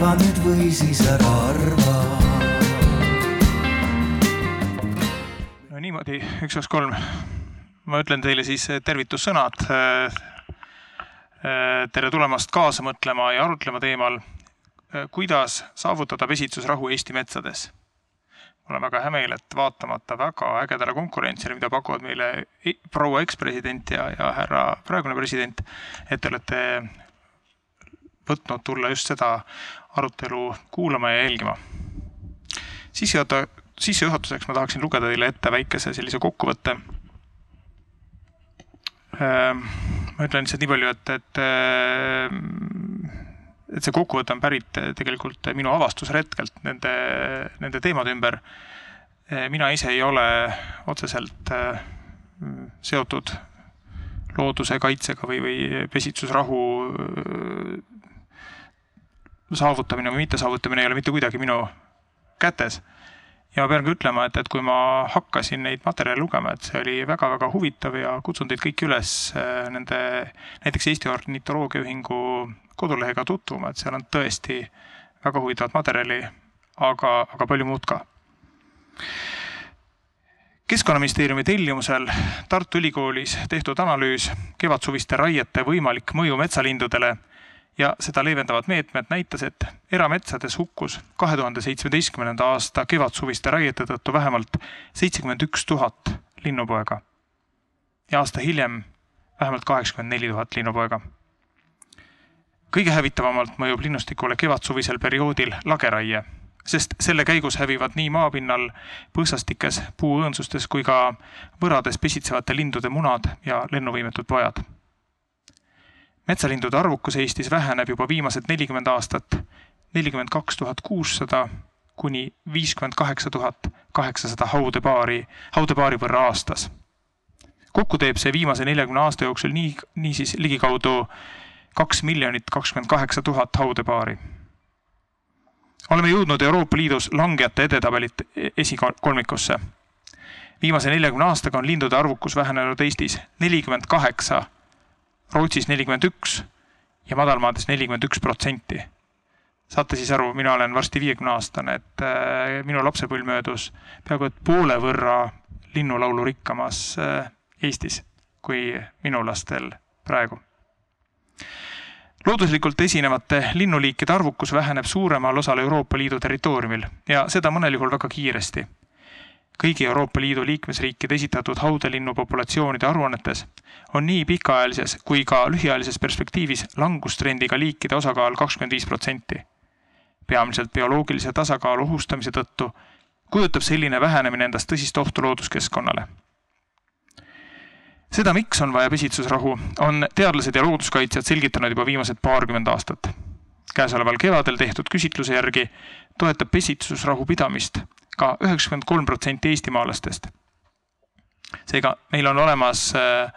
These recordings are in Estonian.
arva nüüd või siis ära arva. no niimoodi, üks, kaks, kolm. ma ütlen teile siis tervitussõnad. tere tulemast kaasa mõtlema ja arutlema teemal, kuidas saavutada pesitsusrahu Eesti metsades mul on väga hea meel, et vaatamata väga ägedale konkurentsile, mida pakuvad meile proua ekspresident ja, ja härra praegune president, et te olete võtnud tulla just seda arutelu kuulama ja jälgima. sissejuhata-, sissejuhatuseks ma tahaksin lugeda teile ette väikese sellise kokkuvõtte. Ehm, ma ütlen lihtsalt nii palju, et, et ehm, et see kokkuvõte on pärit tegelikult minu avastusretkelt nende, nende teemade ümber. mina ise ei ole otseselt äh, seotud looduse kaitsega või, või pesitsusrahu äh, saavutamine või mittesaavutamine ei ole mitte kuidagi minu kätes. ja ma pean ka ütlema, et, et kui ma hakkasin neid materjale lugema, et see oli väga-väga huvitav ja kutsun teid kõiki üles äh, nende näiteks Eesti Ornitoloogia Ühingu kodulehega tutvuma, et seal on tõesti väga huvitavat materjali, aga, aga palju muud ka. keskkonnaministeeriumi tellimusel Tartu Ülikoolis tehtud analüüs kevadsuviste raiete võimalik mõju metsalindudele ja seda leevendavad meetmed näitas, et erametsades hukkus kahe tuhande seitsmeteistkümnenda aasta kevadsuviste raiete tõttu vähemalt seitsekümmend üks tuhat linnupoega. ja aasta hiljem vähemalt kaheksakümmend neli tuhat linnupoega kõige hävitavamalt mõjub linnustikule kevadsuvisel perioodil lageraie, sest selle käigus hävivad nii maapinnal, põõsastikes, puuõõnsustes kui ka võrades pesitsevate lindude munad ja lennuvõimetud pojad. Metsalindude arvukus Eestis väheneb juba viimased nelikümmend aastat, nelikümmend kaks tuhat kuussada kuni viiskümmend kaheksa tuhat kaheksasada haudepaari, haudepaari võrra aastas. kokku teeb see viimase neljakümne aasta jooksul nii, niisiis ligikaudu kaks miljonit kakskümmend kaheksa tuhat haudepaari. oleme jõudnud Euroopa Liidus langejate edetabelit esikolmikusse. viimase neljakümne aastaga on lindude arvukus vähenenud Eestis nelikümmend kaheksa, Rootsis nelikümmend üks ja madalmaades nelikümmend üks protsenti. saate siis aru, mina olen varsti viiekümne aastane, et äh, minu lapsepõlv möödus peaaegu et poole võrra linnulaulu rikkamas äh, Eestis kui minu lastel praegu looduslikult esinevate linnuliikide arvukus väheneb suuremal osal Euroopa Liidu territooriumil ja seda mõnel juhul väga kiiresti. Kõigi Euroopa Liidu liikmesriikide esitatud haudelinnu populatsioonide aruannetes on nii pikaajalises kui ka lühiajalises perspektiivis langustrendiga liikide osakaal kakskümmend viis protsenti. peamiselt bioloogilise tasakaalu ohustamise tõttu kujutab selline vähenemine endast tõsist ohtu looduskeskkonnale seda, miks on vaja pesitsusrahu, on teadlased ja looduskaitsjad selgitanud juba viimased paarkümmend aastat. käesoleval kevadel tehtud küsitluse järgi toetab pesitsusrahu pidamist ka üheksakümmend kolm protsenti eestimaalastest. seega meil on olemas äh,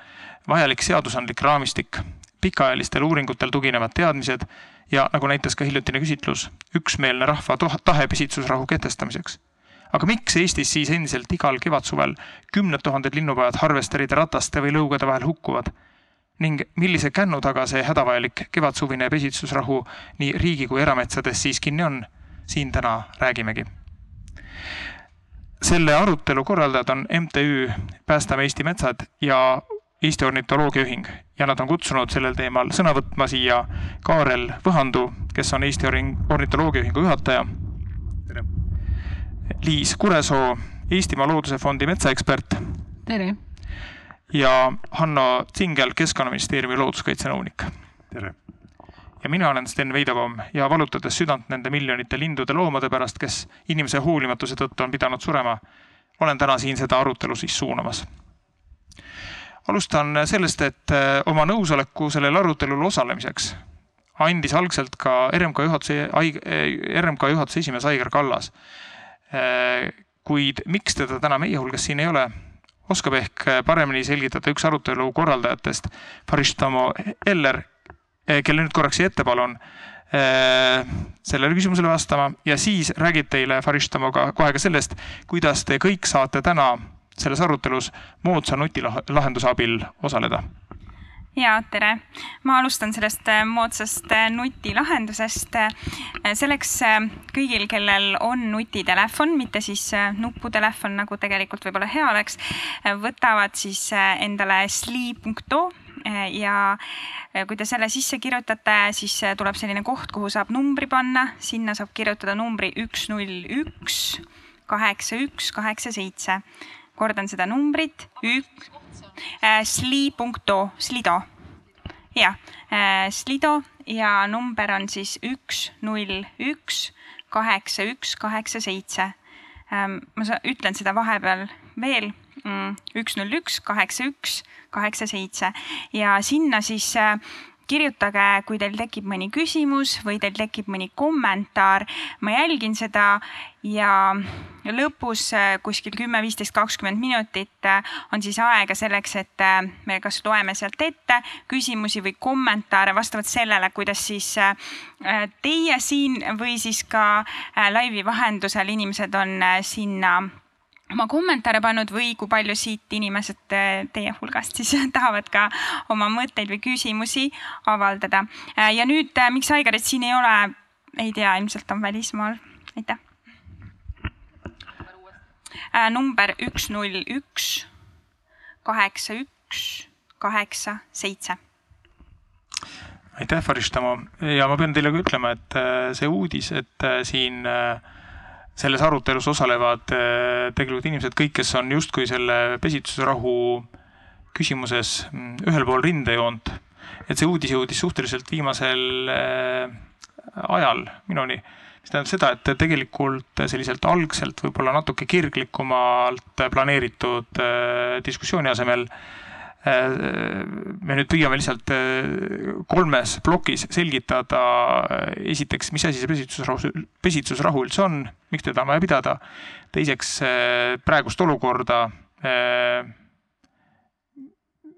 vajalik seadusandlik raamistik, pikaajalistel uuringutel tuginevad teadmised ja nagu näitas ka hiljutine küsitlus, üksmeelne rahva tahe pesitsusrahu kehtestamiseks aga miks Eestis siis endiselt igal kevadsuvel kümned tuhanded linnupojad harvesteride, rataste või lõugade vahel hukkuvad? ning millise kännu taga see hädavajalik kevadsuvine pesitsusrahu nii riigi kui erametsades siis kinni on? siin täna räägimegi. Selle arutelu korraldajad on MTÜ Päästame Eesti metsad ja Eesti Ornitoloogia Ühing ja nad on kutsunud sellel teemal sõna võtma siia Kaarel Võhandu, kes on Eesti Ornitoloogia Ühingu juhataja Liis Kuresoo, Eestimaa Looduse Fondi metsaekspert. tere! ja Hanno Tsingel, Keskkonnaministeeriumi looduskaitsenõunik. tere! Ja mina olen Sten Veidebaum ja valutades südant nende miljonite lindude, loomade pärast, kes inimese hoolimatuse tõttu on pidanud surema, olen täna siin seda arutelu siis suunamas. alustan sellest, et eh, oma nõusoleku sellel arutelul osalemiseks andis algselt ka RMK juhatuse, RMK juhatuse esimees Aigar Kallas Äh, kuid miks teda täna meie hulgas siin ei ole, oskab ehk paremini selgitada üks arutelu korraldajatest, Farishtamo Eller, kelle nüüd korraks siia ette palun? Äh, sellele küsimusele vastama. Ja siis räägib teile Farishtamo ka kohe ka sellest, kuidas te kõik saate täna selles arutelus moodsa nutilahenduse abil osaleda. Ja tere, ma alustan sellest äh, moodsast nutilahendusest. Selleks kõigil, kellel on nutitelefon, mitte siis nuputelefon, nagu tegelikult võib-olla hea oleks, võtavad siis endale sli.to ja kui te selle sisse kirjutate, siis tuleb selline koht, kuhu saab numbri panna, sinna saab kirjutada numbri üks, null, üks, kaheksa, üks, kaheksa, seitse. kordan seda numbrit, üks. Sli.do, Slido. jah Slido ja number on siis üks, null, üks, kaheksa, üks, kaheksa, seitse ma ütlen seda vahepeal veel üks, null, üks, kaheksa, üks, kaheksa, seitse ja sinna siis äh, kirjutage, kui teil tekib mõni küsimus või teil tekib mõni kommentaar. ma jälgin seda ja lõpus äh, kuskil kümme, viisteist, kakskümmend minutit äh, on siis aega selleks, et me kas loeme sealt ette küsimusi või kommentaare vastavalt sellele, kuidas siis teie siin või siis ka laivi vahendusel inimesed on sinna oma kommentaare pannud või kui palju siit inimesed teie hulgast siis tahavad ka oma mõtteid või küsimusi avaldada. ja nüüd, äh, miks Aigarit siin ei ole, ei tea, ilmselt on välismaal. aitäh. Äh, number üks, null, üks, kaheksa, üks, kaheksa, seitse aitäh, Farishtamo ja ma pean teile ka ütlema, et äh, see uudis, et siin äh, selles arutelus osalevad äh, tegelikult inimesed, kõik, kes on justkui selle pesitusrahu küsimuses mm, ühel pool rindejoont. et see uudis jõudis suhteliselt viimasel äh, ajal minuni, mis tähendab seda, et tegelikult selliselt algselt võib-olla natuke kirglikumalt planeeritud äh, diskussiooni asemel me nüüd püüame lihtsalt kolmes plokis selgitada esiteks, mis asi see pesitsusrahu, pesitsusrahu üldse on, miks teda on vaja pidada. teiseks äh, praegust olukorda, äh,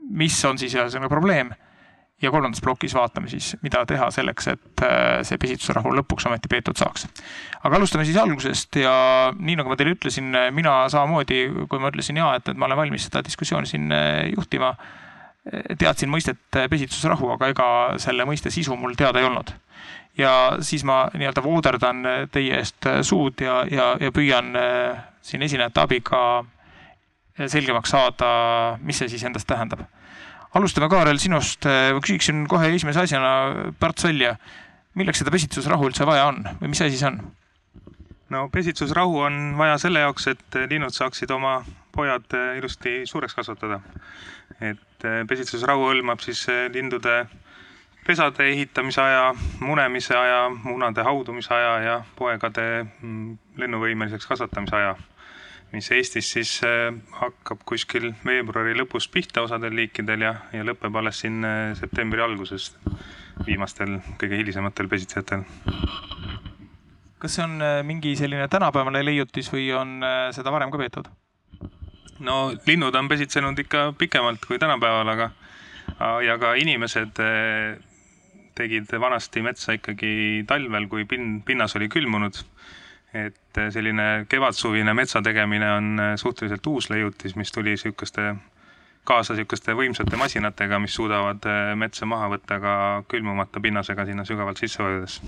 mis on siis ühesõnaga probleem ja kolmandas plokis vaatame siis, mida teha selleks, et äh, see pesitusrahu lõpuks ometi peetud saaks. aga alustame siis algusest ja nii nagu ma teile ütlesin, mina samamoodi, kui ma ütlesin ja, et, et ma olen valmis seda diskussiooni siin juhtima, teadsin mõistet pesitusrahu, aga ega selle mõiste sisu mul teada ei olnud ja siis ma nii-öelda vooderdan teie eest suud ja, ja, ja püüan äh, siin esinejate abiga selgemaks saada, mis see siis endast tähendab. Alustame, Kaarel, sinust. ma küsiksin kohe esimese asjana Parts välja. milleks seda pesitsusrahu üldse vaja on või mis asi see on? no pesitsusrahu on vaja selle jaoks, et linnud saaksid oma pojad ilusti suureks kasvatada. et pesitsusrahu hõlmab siis lindude pesade ehitamise aja, munemise aja, munade haudumise aja ja poegade mm, lennuvõimeliseks kasvatamise aja, mis Eestis siis äh, hakkab kuskil veebruari lõpus pihta osadel liikidel ja, ja lõpeb alles siin äh, septembri alguses viimastel, kõige hilisematel pesitsejatel. kas see on äh, mingi selline tänapäevane leiutis või on seda varem ka peetud? no linnud on pesitsenud ikka pikemalt kui tänapäeval, aga ja ka inimesed tegid vanasti metsa ikkagi talvel, kui pin-, pinnas oli külmunud. et selline kevadsuvine metsa tegemine on suhteliselt uus leiutis, mis tuli sihukeste, kaasa sihukeste võimsate masinatega, mis suudavad metsa maha võtta ka külmumata pinnasega sinna sügavalt sisse vajudes.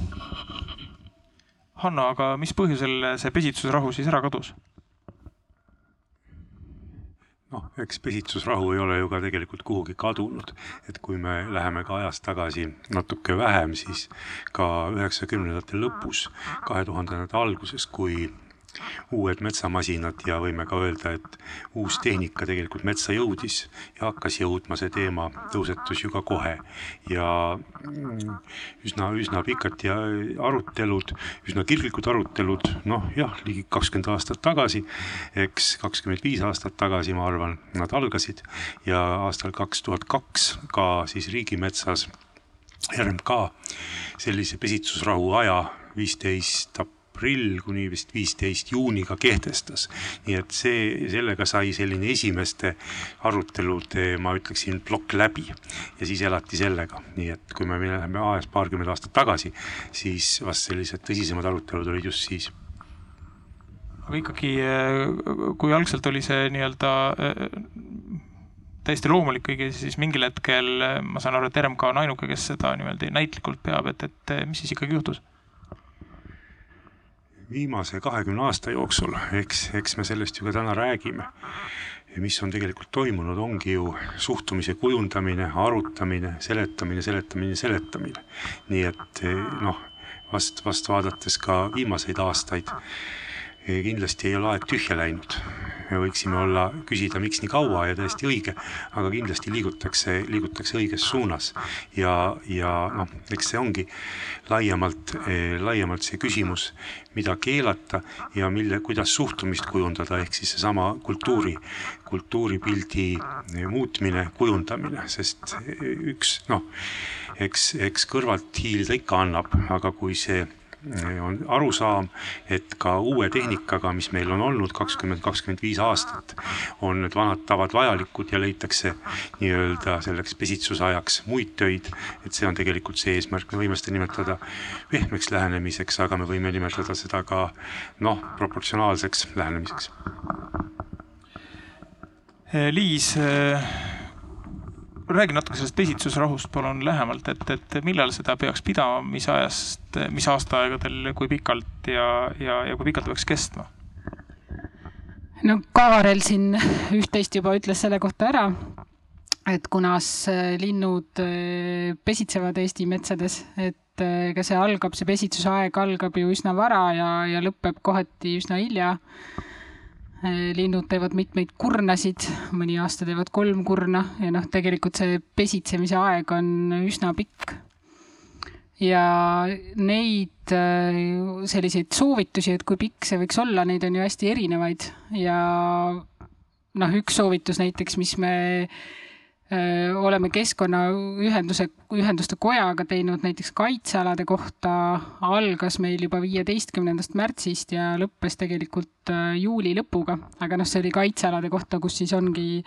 Hanno, aga mis põhjusel see pesitsusrahu siis ära kadus? Noh, eks pesitsusrahu ei ole ju ka tegelikult kuhugi kadunud, et kui me läheme ka ajas tagasi natuke vähem, siis ka üheksakümnendate lõpus, kahe tuhandendate alguses, kui uued metsamasinad ja võime ka öelda, et uus tehnika tegelikult metsa jõudis ja hakkas jõudma, see teema tõusetus ju ka kohe. ja üsna, üsna pikad ja arutelud, üsna kirglikud arutelud, noh jah, ligi kakskümmend aastat tagasi, eks kakskümmend viis aastat tagasi, ma arvan, nad algasid ja aastal kaks tuhat kaks ka siis riigimetsas RMK sellise pesitsusrahu aja viisteist aprill kuni vist viisteist juuniga kehtestas. nii et see, sellega sai selline esimeste arutelude, ma ütleksin, plokk läbi ja siis elati sellega, nii et kui me läheme ajas paarkümmend aastat tagasi, siis vast sellised tõsisemad arutelud olid just siis aga ikkagi, kui algselt oli see nii-öelda täiesti loomulik kõigil, siis mingil hetkel ma saan aru, et RMK on ainuke, kes seda niimoodi näitlikult peab, et, et mis siis ikkagi juhtus? Viimase kahekümne aasta jooksul, eks, eks me sellest ju ka täna räägime. mis on tegelikult toimunud, ongi ju suhtumise kujundamine, arutamine, seletamine, seletamine, seletamine. nii et noh, vast, vast vaadates ka viimaseid aastaid kindlasti ei ole aeg tühja läinud. me võiksime olla, küsida, miks nii kaua ja täiesti õige, aga kindlasti liigutakse, liigutakse õiges suunas. ja, ja noh, eks see ongi laiemalt eh,, laiemalt see küsimus, mida keelata ja mille, kuidas suhtumist kujundada, ehk siis seesama kultuuri, kultuuripildi muutmine, kujundamine, sest üks noh, eks, eks kõrvalt hiilda ikka annab, aga kui see on arusaam, et ka uue tehnikaga, mis meil on olnud kakskümmend, kakskümmend viis aastat, on need vanad tavad vajalikud ja leitakse nii-öelda selleks pesitsusajaks muid töid. et see on tegelikult see eesmärk, me võime seda nimetada pehmeks lähenemiseks, aga me võime nimetada seda ka noh, proportsionaalseks lähenemiseks. Liis räägi natuke sellest pesitsusrahust palun lähemalt, et, et millal seda peaks pidama, mis ajast, mis aastaaegadel, kui pikalt ja, ja, ja kui pikalt peaks kestma? no Kaarel siin üht-teist juba ütles selle kohta ära, et kunas linnud eh, pesitsevad Eesti metsades, et eh, ka see algab, see pesitsusaeg algab ju üsna vara ja, ja lõpeb kohati üsna hilja linnud teevad mitmeid kurnasid, mõni aasta teevad kolm kurna ja noh, tegelikult see pesitsemise aeg on üsna pikk. ja neid eh, selliseid soovitusi, et kui pikk see võiks olla, neid on ju hästi erinevaid ja noh, üks soovitus näiteks, mis me oleme Keskkonnaühenduse, Ühenduste Kojaga teinud näiteks kaitsealade kohta, algas meil juba viieteistkümnendast märtsist ja lõppes tegelikult juuli lõpuga, aga noh, see oli kaitsealade kohta, kus siis ongi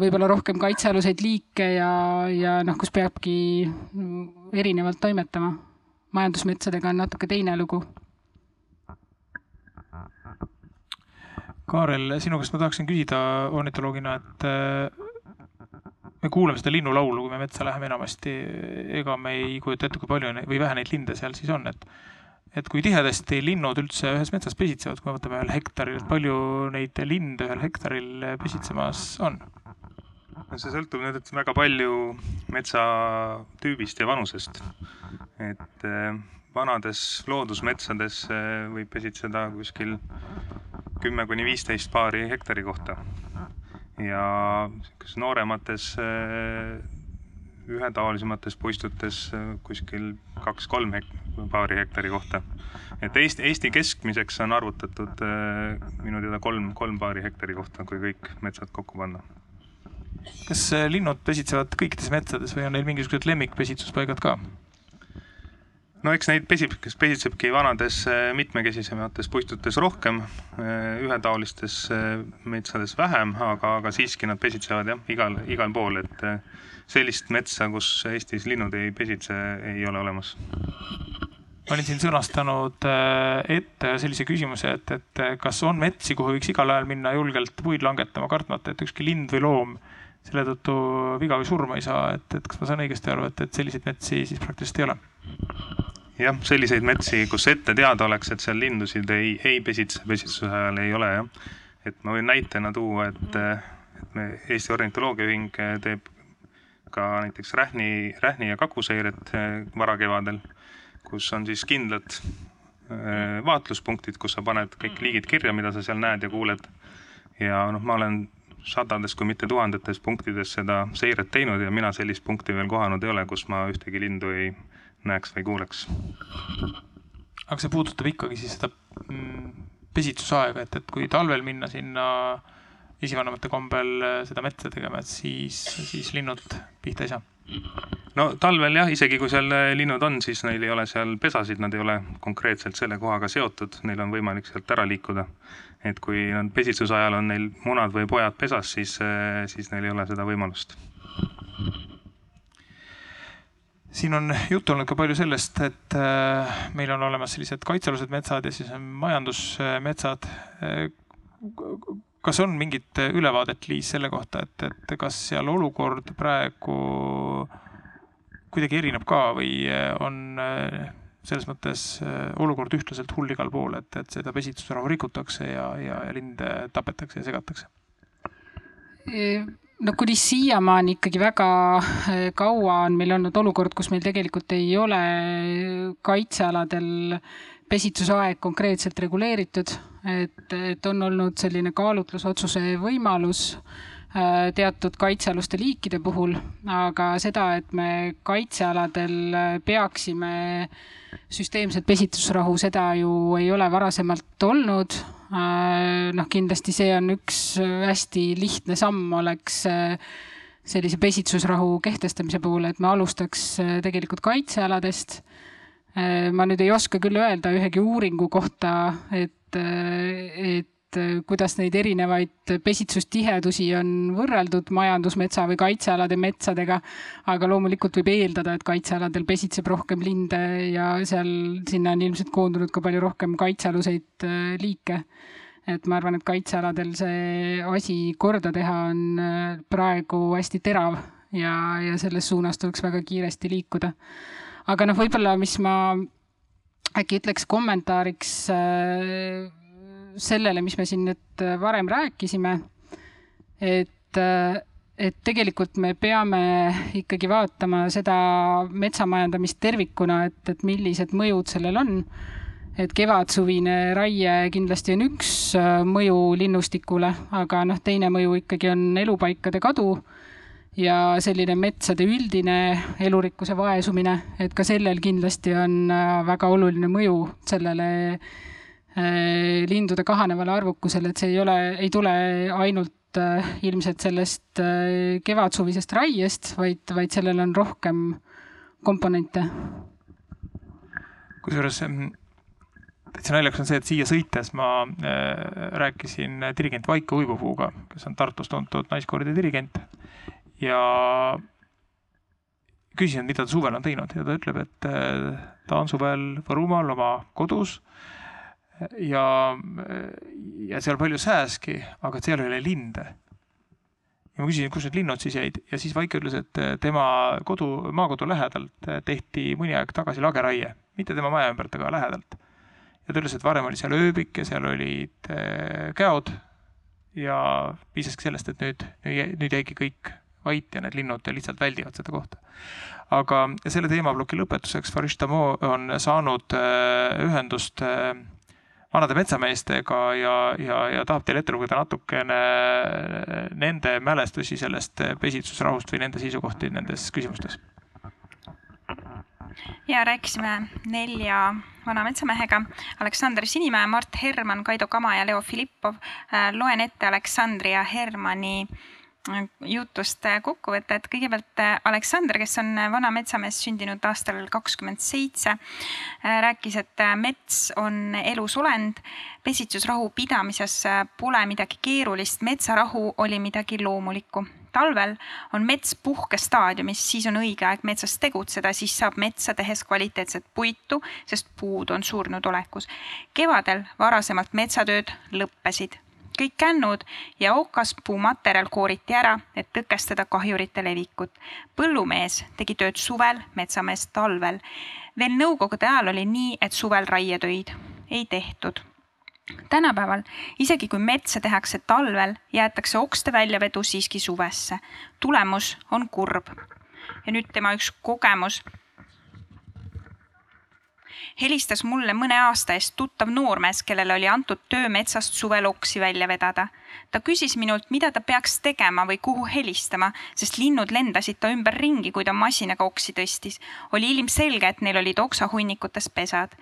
võib-olla rohkem kaitsealuseid liike ja, ja noh, kus peabki erinevalt toimetama. majandusmetsadega on natuke teine lugu. Kaarel, sinu käest ma tahaksin küsida ornitoloogina, et me kuulame seda linnulaulu, kui me metsa läheme enamasti, ega me ei kujuta ette, kui palju või vähe neid linde seal siis on, et et kui tihedasti linnud üldse ühes metsas pesitsevad, kui me võtame ühel hektaril, palju neid linde ühel hektaril pesitsemas on? no see sõltub nüüd väga palju metsatüübist ja vanusest. et eh, vanades loodusmetsades eh, võib pesitseda kuskil kümme kuni viisteist paari hektari kohta ja niisugustes nooremates äh, ühetaolisemates puistutes äh, kuskil kaks-kolm hek-, paari hektari kohta. et Eesti, Eesti keskmiseks on arvutatud äh, minu teada kolm, kolm paari hektari kohta, kui kõik metsad kokku panna. kas linnud pesitsevad kõikides metsades või on neil mingisugused lemmikpesitsuspaigad ka? No eks neid pesib, kes pesitsebki vanades äh, mitmekesisemates puistutes rohkem, äh, ühetaolistes äh, metsades vähem, aga, aga siiski nad pesitsevad jah, igal, igal pool, et sellist metsa, kus Eestis linnud ei pesitse, ei ole olemas. ma olin siin sõnastanud ette sellise küsimuse, et, et kas on metsi, kuhu võiks igal ajal minna julgelt puid langetama, kartmata, et ükski lind või loom selle tõttu viga või surma ei saa, et, et kas ma saan õigesti aru, et, et selliseid metsi siis praktiliselt ei ole? Jah, selliseid metsi, kus ette teada oleks, et seal lindusid ei, ei pesitse, pesitsuse ajal ei ole jah. et ma võin näitena tuua, et, et me Eesti Ornitoloogiaühing teeb ka näiteks rähni, rähni ja kakuseiret eh, varakevadel, kus on siis kindlad eh, vaatluspunktid, kus sa paned kõik liigid kirja, mida sa seal näed ja kuuled. ja noh, ma olen sadades, kui mitte tuhandetes punktides seda seiret teinud ja mina sellist punkti veel kohanud ei ole, kus ma ühtegi lindu ei näeks või kuuleks. aga see puudutab ikkagi siis seda mm, pesitsusaega, et, et kui talvel minna sinna esivanemate kombel äh, seda metsa tegema, et siis, siis linnud pihta ei saa? no talvel jah, isegi kui seal äh, linnud on, siis neil ei ole seal pesasid, nad ei ole konkreetselt selle kohaga seotud, neil on võimalik sealt ära liikuda. et kui nad pesitsuse ajal on neil munad või pojad pesas, siis, äh, siis neil ei ole seda võimalust siin on juttu olnud ka palju sellest, et äh, meil on olemas sellised kaitsealused metsad ja siis on majandusmetsad. Äh, kas on mingit ülevaadet, Liis, selle kohta, et, et kas seal olukord praegu kuidagi erineb ka või on selles mõttes olukord ühtlaselt hull igal pool, et, et seda pesitsusrahu rikutakse ja, ja, ja linde tapetakse ja segatakse? No kuni siiamaani ikkagi väga kaua on meil olnud olukord, kus meil tegelikult ei ole kaitsealadel pesitsusaeg konkreetselt reguleeritud, et, et on olnud selline kaalutlusotsuse võimalus äh, teatud kaitsealuste liikide puhul, aga seda, et me kaitsealadel peaksime süsteemset pesitsusrahu, seda ju ei ole varasemalt olnud. Äh, noh, kindlasti see on üks hästi lihtne samm, oleks äh, sellise pesitsusrahu kehtestamise puhul, et me alustaks tegelikult kaitsealadest. Äh, ma nüüd ei oska küll öelda ühegi uuringu kohta, et, äh, et äh, kuidas neid erinevaid pesitsustihedusi on võrreldud majandusmetsa või kaitsealade metsadega, aga loomulikult võib eeldada, et kaitsealadel pesitseb rohkem linde ja seal, sinna on ilmselt koondunud ka palju rohkem kaitsealuseid liike. et ma arvan, et kaitsealadel see asi korda teha on praegu hästi terav ja, ja selles suunas tuleks väga kiiresti liikuda aga noh, võib-olla, mis ma äkki ütleks kommentaariks äh, sellele, mis me siin nüüd äh, varem rääkisime, et, äh, et tegelikult me peame ikkagi vaatama seda metsamajandamist tervikuna, et, et millised mõjud sellel on. et kevadsuvine raie kindlasti on üks mõju linnustikule, aga noh, teine mõju ikkagi on elupaikade kadu ja selline metsade üldine elurikkuse vaesumine, et ka sellel kindlasti on äh, väga oluline mõju sellele äh, lindude kahanevale arvukusele, et see ei ole, ei tule ainult äh, ilmselt sellest kevadsuvisest raiest, vaid, vaid sellel on rohkem komponente. kusjuures mm, täitsa naljakas on see, et siia sõites ma rääkisin dirigent Vaiko Uibupuuga, kes on Tartus tuntud naiskooride dirigent ja küsisin, mida ta suvel on teinud ja ta ütleb, et äh, ta on suvel Võrumaal oma kodus ja, ja seal palju sääski, aga seal ei ole linde. ja ma küsisin, kus need linnud siis jäid ja siis Vaike ütles, et äh, tema kodu, maakodu lähedalt äh, tehti mõni aeg tagasi lageraie, mitte tema maja ümbert, aga lähedalt. ja ta ütles, et varem oli seal ööbik ja seal olid käod ja piisaski sellest, et nüüd, nüüd jäigi kõik vait ja need linnud lihtsalt väldivad seda kohta. aga selle teemaploki lõpetuseks Farish Tamo on saanud ühendust vanade metsameestega ja, ja, ja tahab teile ette lugeda natukene äh, nende mälestusi sellest pesitsusrahust või nende seisukohti nendes küsimustes. ja rääkisime nelja vana metsamehega, Aleksander Sinimäe, Mart Herman, Kaido Kama ja Leo Filippov. loen ette Aleksandri ja Hermani äh, jutust kokkuvõte, et kõigepealt äh, Aleksander, kes on äh, vana metsamees sündinud aastal kakskümmend seitse, äh, rääkis, et mets on elusolend. pesitsusrahu pidamises pole midagi keerulist, metsarahu oli midagi loomulikku. talvel on mets puhkestaadiumis, siis on õige aeg metsas tegutseda, siis saab metsa tehes kvaliteetset puitu, sest puud on surnud olekus. kevadel varasemalt metsatööd lõppesid kõik kännud ja okaspuumaterjal kooriti ära, et tõkestada kahjurite levikut. põllumees tegi tööd suvel, metsamees talvel. veel nõukogude ajal oli nii, et suvel raietöid ei tehtud tänapäeval, isegi kui metsa tehakse talvel, jäetakse okste väljavedu siiski suvesse. tulemus on kurb. ja nüüd tema üks kogemus helistas mulle mõne aasta eest tuttav noormees, kellele oli antud töö metsast suvel oksi välja vedada. ta küsis minult, mida ta peaks tegema või kuhu helistama, sest linnud lendasid ta ümberringi, kui ta masinaga oksi tõstis. oli ilmselge, et neil olid oksahunnikutes pesad.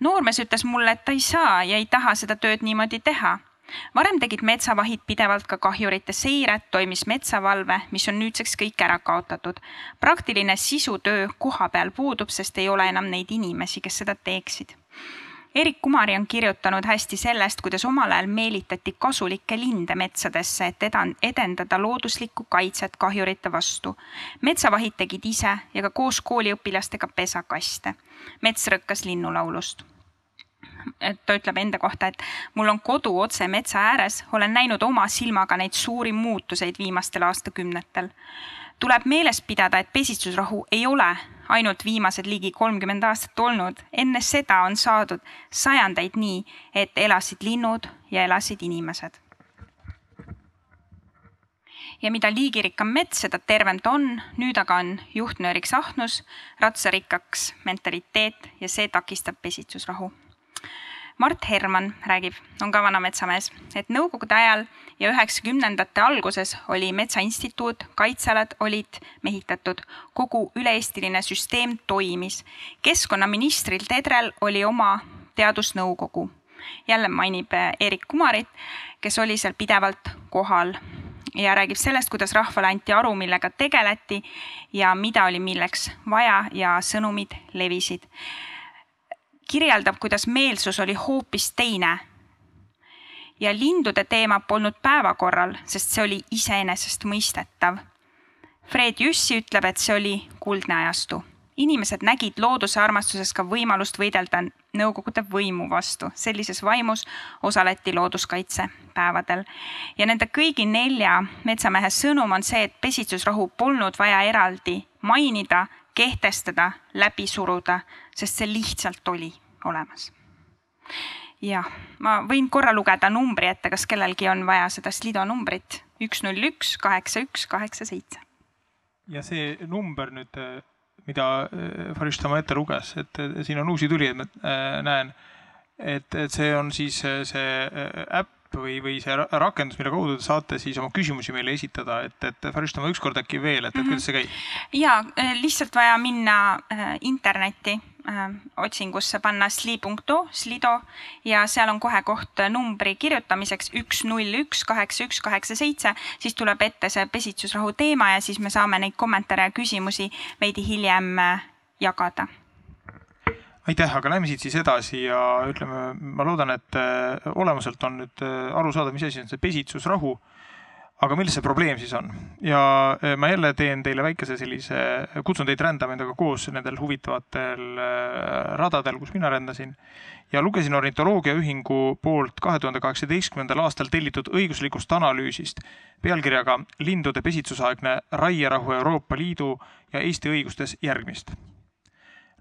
noormees ütles mulle, et ta ei saa ja ei taha seda tööd niimoodi teha varem tegid metsavahid pidevalt ka kahjurite seiret, toimis metsavalve, mis on nüüdseks kõik ära kaotatud. praktiline sisutöö koha peal puudub, sest ei ole enam neid inimesi, kes seda teeksid. Erik Kumari on kirjutanud hästi sellest, kuidas omal ajal meelitati kasulikke linde metsadesse, et edendada looduslikku kaitset kahjurite vastu. metsavahid tegid ise ja ka koos kooliõpilastega pesakaste. mets rõkkas linnulaulust et ta ütleb enda kohta, et mul on kodu otse metsa ääres, olen näinud oma silmaga neid suuri muutuseid viimastel aastakümnetel. tuleb meeles pidada, et pesitsusrahu ei ole ainult viimased ligi kolmkümmend aastat olnud, enne seda on saadud sajandeid nii, et elasid linnud ja elasid inimesed ja mida liigirikkam mets, seda tervem ta on. nüüd aga on juhtnööriks ahnus, ratsarikkaks mentaliteet ja see takistab pesitsusrahu. Mart Herman räägib, on ka vana metsamees, et nõukogude ajal ja üheksakümnendate alguses oli Metsainstituut, kaitsealad olid mehitatud, kogu üle-eestiline süsteem toimis. keskkonnaministril Tedrel oli oma teadusnõukogu. jälle mainib Eerik Kumarit, kes oli seal pidevalt kohal ja räägib sellest, kuidas rahvale anti aru, millega tegeleti ja mida oli milleks vaja ja sõnumid levisid. Kirjeldab, kuidas meelsus oli hoopis teine. ja lindude teema polnud päevakorral, sest see oli iseenesestmõistetav. Fred Jüssi ütleb, et see oli kuldne ajastu inimesed nägid looduse armastuses ka võimalust võidelda Nõukogude võimu vastu. sellises vaimus osaleti looduskaitsepäevadel. ja nende kõigi nelja metsamehe sõnum on see, et pesitsusrahu polnud vaja eraldi mainida, kehtestada, läbi suruda, sest see lihtsalt oli olemas. jah, ma võin korra lugeda numbri ette, kas kellelgi on vaja seda Slido numbrit, üks, null, üks, kaheksa, üks, kaheksa, seitse. ja see number nüüd mida Farish tema ette luges, et siin on uusi tulijaid, ma äh, näen. et, et see on siis see äpp või, või see rakendus, mille kaudu te saate siis oma küsimusi meile esitada, et, et Farish tema ükskord äkki veel, et, et kuidas see käib? ja lihtsalt vaja minna internetti otsingusse panna sli.do, slido ja seal on kohe koht numbri kirjutamiseks üks, null, üks, kaheksa, üks, kaheksa, seitse, siis tuleb ette see pesitsusrahu teema ja siis me saame neid kommentaare ja küsimusi veidi hiljem äh, jagada. Aitäh, aga lähme siit siis edasi ja ütleme, ma loodan, et äh, olemuselt on nüüd aru saada, mis asi on see pesitsusrahu aga milles see probleem siis on? ja e, ma jälle teen teile väikese sellise, kutsun teid rändama endaga koos nendel huvitavatel e, radadel, kus mina rändasin. ja lugesin ornitoloogiaühingu poolt kahe tuhande kaheksateistkümnendal aastal tellitud õiguslikust analüüsist pealkirjaga Lindude pesitsusaegne raierahu Euroopa Liidu ja Eesti õigustes järgmist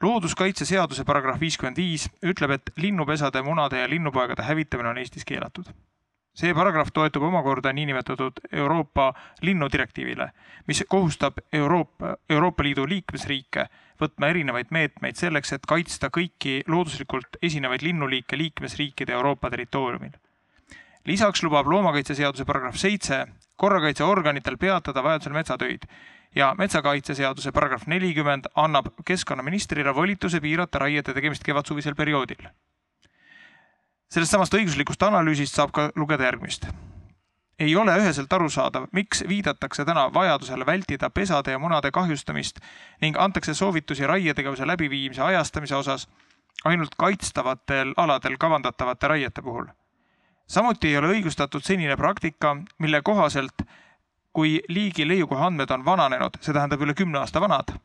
looduskaitseseaduse paragrahv viiskümmend viis ütleb, et linnupesade, munade ja linnupoegade hävitamine on Eestis keelatud see paragrahv toetub omakorda niinimetatud Euroopa linnudirektiivile, mis kohustab Euroopa, Euroopa Liidu liikmesriike võtma erinevaid meetmeid selleks, et kaitsta kõiki looduslikult esinevaid linnuliike liikmesriikide Euroopa territooriumil. lisaks lubab loomakaitseseaduse paragrahv seitse korrakaitseorganitel peatada vajadusel metsatöid ja metsakaitseseaduse paragrahv nelikümmend annab keskkonnaministrile volituse piirata raiete tegemist kevadsuvisel perioodil sellest samast õiguslikust analüüsist saab ka lugeda järgmist. ei ole üheselt arusaadav, miks viidatakse täna vajadusele vältida pesade ja munade kahjustamist ning antakse soovitusi raietegevuse läbiviimise ajastamise osas ainult kaitstavatel aladel kavandatavate raiete puhul. samuti ei ole õigustatud senine praktika, mille kohaselt kui liigi leiukoha andmed on vananenud, see tähendab üle kümne aasta vanad,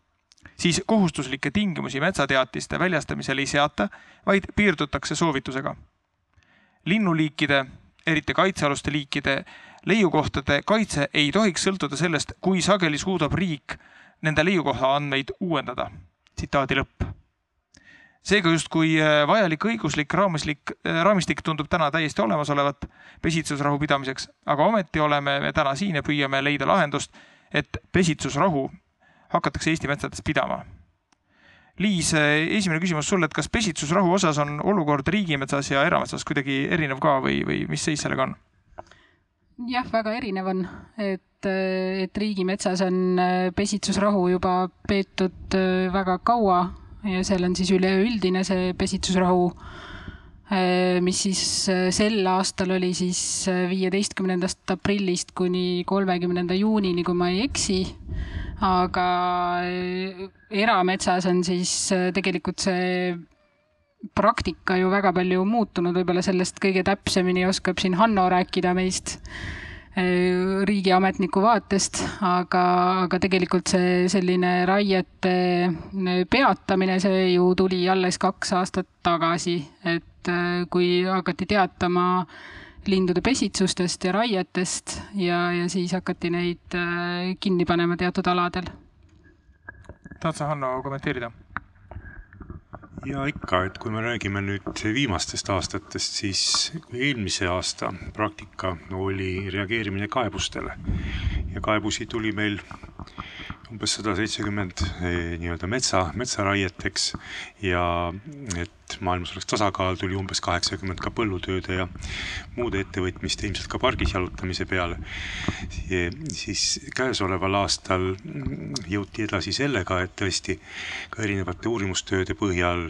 siis kohustuslikke tingimusi metsateatiste väljastamisel ei seata, vaid piirdutakse soovitusega linnuliikide, eriti kaitsealuste liikide leiukohtade kaitse ei tohiks sõltuda sellest, kui sageli suudab riik nende leiukoha andmeid uuendada. tsitaadi lõpp. seega justkui äh, vajalik õiguslik raamislik, äh, raamistik tundub täna täiesti olemasolevat pesitsusrahu pidamiseks, aga ometi oleme me täna siin ja püüame leida lahendust, et pesitsusrahu hakatakse Eesti metsades pidama Liis, esimene küsimus sulle, et kas pesitsusrahu osas on olukord riigimetsas ja erametsas kuidagi erinev ka või, või mis seis sellega on? jah, väga erinev on, et, et riigimetsas on pesitsusrahu juba peetud väga kaua ja seal on siis üleüldine see pesitsusrahu, mis siis sel aastal oli siis viieteistkümnendast aprillist kuni kolmekümnenda juunini, kui ma ei eksi aga äh, erametsas on siis äh, tegelikult see praktika ju väga palju muutunud, võib-olla sellest kõige täpsemini oskab siin Hanno rääkida meist. riigiametniku vaatest, aga, aga tegelikult see selline raiete peatamine, see ju tuli alles kaks aastat tagasi, et kui hakati teatama lindude pesitsustest ja raietest ja, ja siis hakati neid kinni panema teatud aladel. tahad sa, Hanno, kommenteerida? ja ikka, et kui me räägime nüüd viimastest aastatest, siis eelmise aasta praktika oli reageerimine kaebustele ja kaebusi tuli meil umbes sada seitsekümmend eh, nii-öelda metsa, metsaraieteks ja et maailmas oleks tasakaal, tuli umbes kaheksakümmend ka põllutööde ja muude ettevõtmiste, ilmselt ka pargis jalutamise peale. siis käesoleval aastal jõuti edasi sellega, et tõesti ka erinevate uurimustööde põhjal,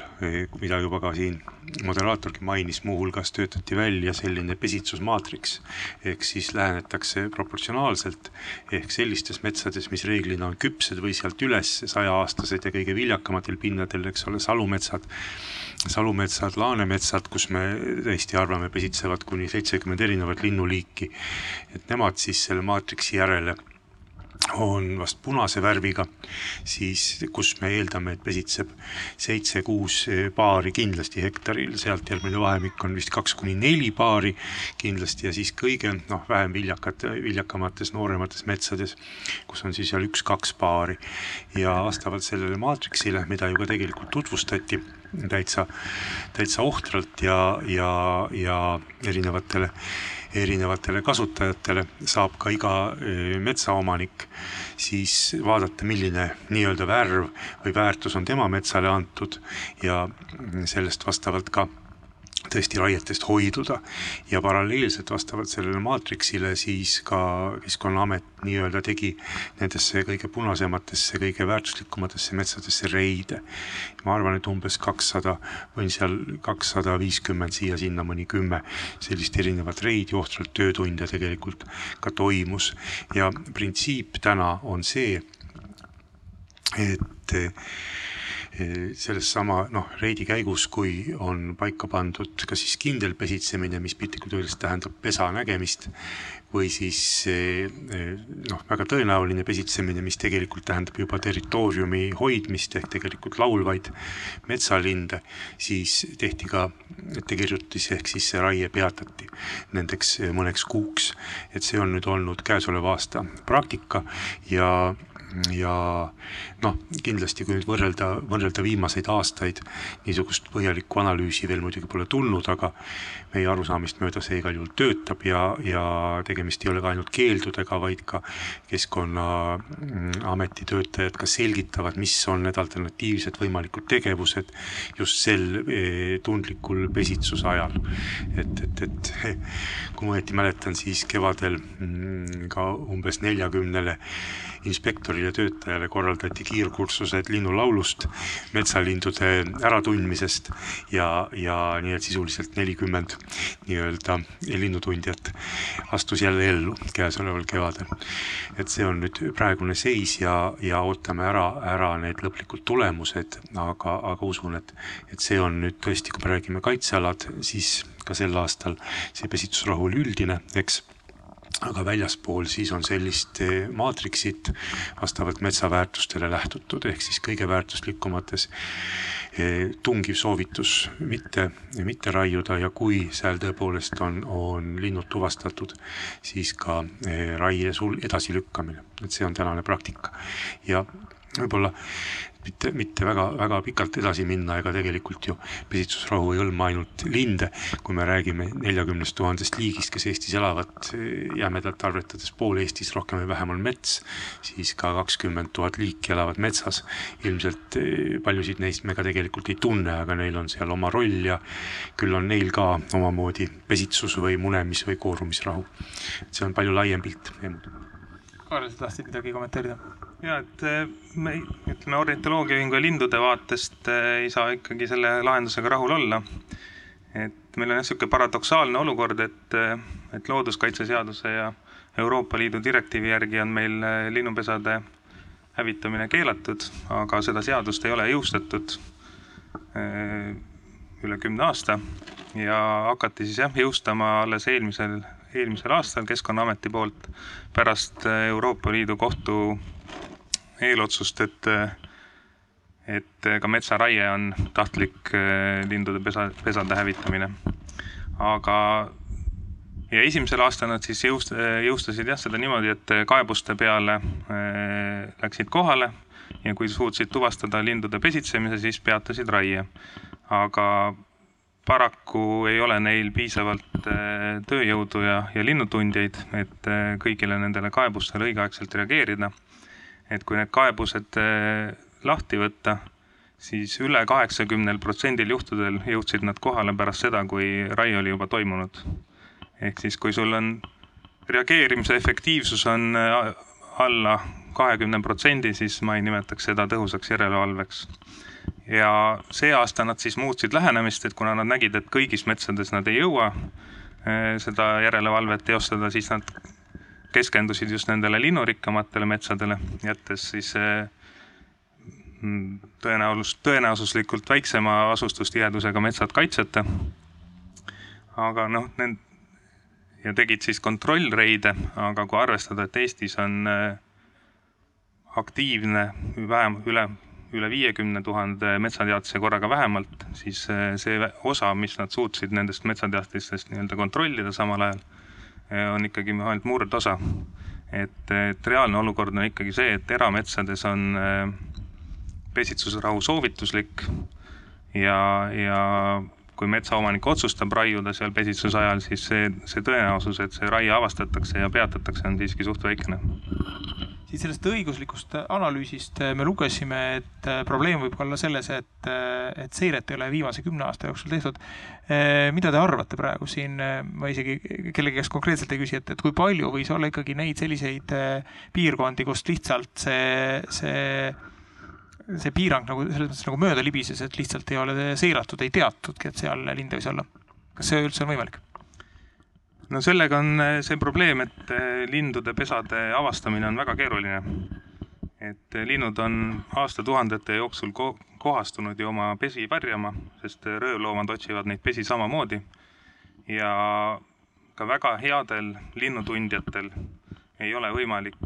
mida juba ka siin moderaatorgi mainis, muuhulgas töötati välja selline pesitsusmaatriks ehk siis lähenetakse proportsionaalselt ehk sellistes metsades, mis reeglina on küpsed või sealt üles sajaaastased ja kõige viljakamatel pinnadel, eks ole, salumetsad salumetsad, laanemetsad, kus me tõesti arvame, pesitsevad kuni seitsekümmend erinevat linnuliiki. et nemad siis selle maatriksi järele on vast punase värviga, siis kus me eeldame, et pesitseb seitse-kuus paari kindlasti hektaril, sealt järgmine vahemik on vist kaks kuni neli paari kindlasti ja siis kõige noh, vähem viljakad, viljakamates nooremates metsades, kus on siis seal üks-kaks paari ja vastavalt sellele maatriksile, mida ju ka tegelikult tutvustati täitsa, täitsa ohtralt ja, ja, ja erinevatele erinevatele kasutajatele saab ka iga metsaomanik siis vaadata, milline nii-öelda värv või väärtus on tema metsale antud ja sellest vastavalt ka tõesti raietest hoiduda ja paralleelselt vastavalt sellele maatriksile siis ka Keskkonnaamet nii-öelda tegi nendesse kõige punasematesse, kõige väärtuslikumatesse metsadesse reide. ma arvan, et umbes kakssada või seal kakssada viiskümmend siia-sinna mõni kümme sellist erinevat reidi, ohtralt töötunde tegelikult ka toimus ja printsiip täna on see, et selles sama noh, reidi käigus, kui on paika pandud kas siis kindel pesitsemine, mis piltlikult öeldes tähendab pesa nägemist, või siis noh, väga tõenäoline pesitsemine, mis tegelikult tähendab juba territooriumi hoidmist ehk tegelikult laulvaid metsalinde, siis tehti ka ettekirjutis ehk siis see raie peatati nendeks mõneks kuuks. et see on nüüd olnud käesoleva aasta praktika ja ja noh, kindlasti kui nüüd võrrelda, võrrelda viimaseid aastaid, niisugust põhjalikku analüüsi veel muidugi pole tulnud, aga meie arusaamist mööda see igal juhul töötab ja, ja tegemist ei ole ka ainult keeldudega, vaid ka Keskkonnaameti töötajad ka selgitavad, mis on need alternatiivsed võimalikud tegevused just sel eh, tundlikul pesitsuse ajal. et, et, et kui ma õieti mäletan, siis kevadel mm, ka umbes neljakümnele inspektorile, töötajale korraldati kiirkursused linnulaulust, metsalindude äratundmisest ja, ja nii et sisuliselt nelikümmend nii-öelda linnutundjat astus jälle ellu käesoleval kevadel. et see on nüüd praegune seis ja, ja ootame ära, ära need lõplikud tulemused, aga, aga usun, et, et see on nüüd tõesti, kui me räägime kaitsealad, siis ka sel aastal see pesitsusrahu oli üldine, eks aga väljaspool siis on sellist eh, maatriksit vastavalt metsaväärtustele lähtutud, ehk siis kõige väärtuslikumates eh, tungiv soovitus mitte, mitte raiuda ja kui seal tõepoolest on, on linnud tuvastatud, siis ka eh, raie sul edasilükkamine, et see on tänane praktika. ja võib-olla mitte, mitte väga-väga pikalt edasi minna, ega tegelikult ju pesitsusrahu ei hõlma ainult linde, kui me räägime neljakümnest tuhandest liigist, kes Eestis elavad, jämedalt arvetades pool Eestis rohkem või vähem on mets, siis ka kakskümmend tuhat liiki elavad metsas. ilmselt eh, paljusid neist me ka tegelikult ei tunne, aga neil on seal oma roll ja küll on neil ka omamoodi pesitsus või munemis- või koorumisrahu. see on palju laiem pilt. Kaarel, sa tahtsid midagi kommenteerida? Ja et eh, me ütleme ornitoloogia ühingu ja lindude vaatest eh, ei saa ikkagi selle lahendusega rahul olla. et meil on jah niisugune paradoksaalne olukord, et, eh, et looduskaitseseaduse ja Euroopa Liidu direktiivi järgi on meil linnupesade hävitamine keelatud, aga seda seadust ei ole jõustatud üle kümne aasta ja hakati siis jah, jõustama alles eelmisel, eelmisel aastal Keskkonnaameti poolt pärast Euroopa Liidu kohtu eelotsust, et et ka metsaraie on tahtlik lindude pesa, pesade hävitamine. aga ja esimesel aastal nad siis jõust-, jõustasid jah, seda niimoodi, et kaebuste peale äh, läksid kohale ja kui suutsid tuvastada lindude pesitsemise, siis peatasid raie. aga paraku ei ole neil piisavalt äh, tööjõudu ja, ja linnutundjaid, et kõigile nendele kaebustele õigeaegselt reageerida. Et kui need kaebused lahti võtta, siis üle kaheksakümnel protsendil juhtudel jõudsid nad kohale pärast seda, kui raie oli juba toimunud ehk siis, kui sul on reageerimise efektiivsus on äh, alla kahekümne protsendi, siis ma ei nimetaks seda tõhusaks järelevalveks. ja see aasta nad siis muutsid lähenemist, et kuna nad nägid, et kõigis metsades nad ei jõua äh, seda järelevalvet teostada, siis nad keskendusid just nendele linnurikkamatele metsadele, jättes siis äh, mm, tõenäosus, tõenäosuslikult väiksema asustustihedusega metsad kaitseta. aga noh, need ja tegid siis kontrollreide, aga kui arvestada, et Eestis on äh, aktiivne vähem, üle, üle viiekümne tuhande metsateatise korraga vähemalt, siis äh, see osa, mis nad suutsid nendest metsateatistest nii-öelda kontrollida samal ajal, on ikkagi ainult murdosa. et, et reaalne olukord on ikkagi see, et erametsades on pesitsusrahu soovituslik ja, ja kui metsaomanik otsustab raiuda seal pesitsuse ajal, siis see, see tõenäosus, et see raie avastatakse ja peatatakse, on siiski suht väikene. Siit sellest õiguslikust analüüsist me lugesime, et äh, probleem võib olla selles, et, äh, et seiret ei ole viimase kümne aasta jooksul tehtud. Äh, mida te arvate praegu siin, ma isegi kellegi käest konkreetselt ei küsi, et, et kui palju võis olla ikkagi neid selliseid piirkondi, kust lihtsalt see, see see piirang nagu selles mõttes nagu mööda libises, et lihtsalt ei ole seiratud, ei teatudki, et seal linde võis olla. kas see üldse on võimalik? No sellega on eh, see probleem, et eh, lindude pesade avastamine on väga keeruline. et eh, linnud on aastatuhandete jooksul ko kohastunud ju oma pesi pärjama, sest röövloomad otsivad neid pesi samamoodi. ja ka väga headel linnutundjatel ei ole võimalik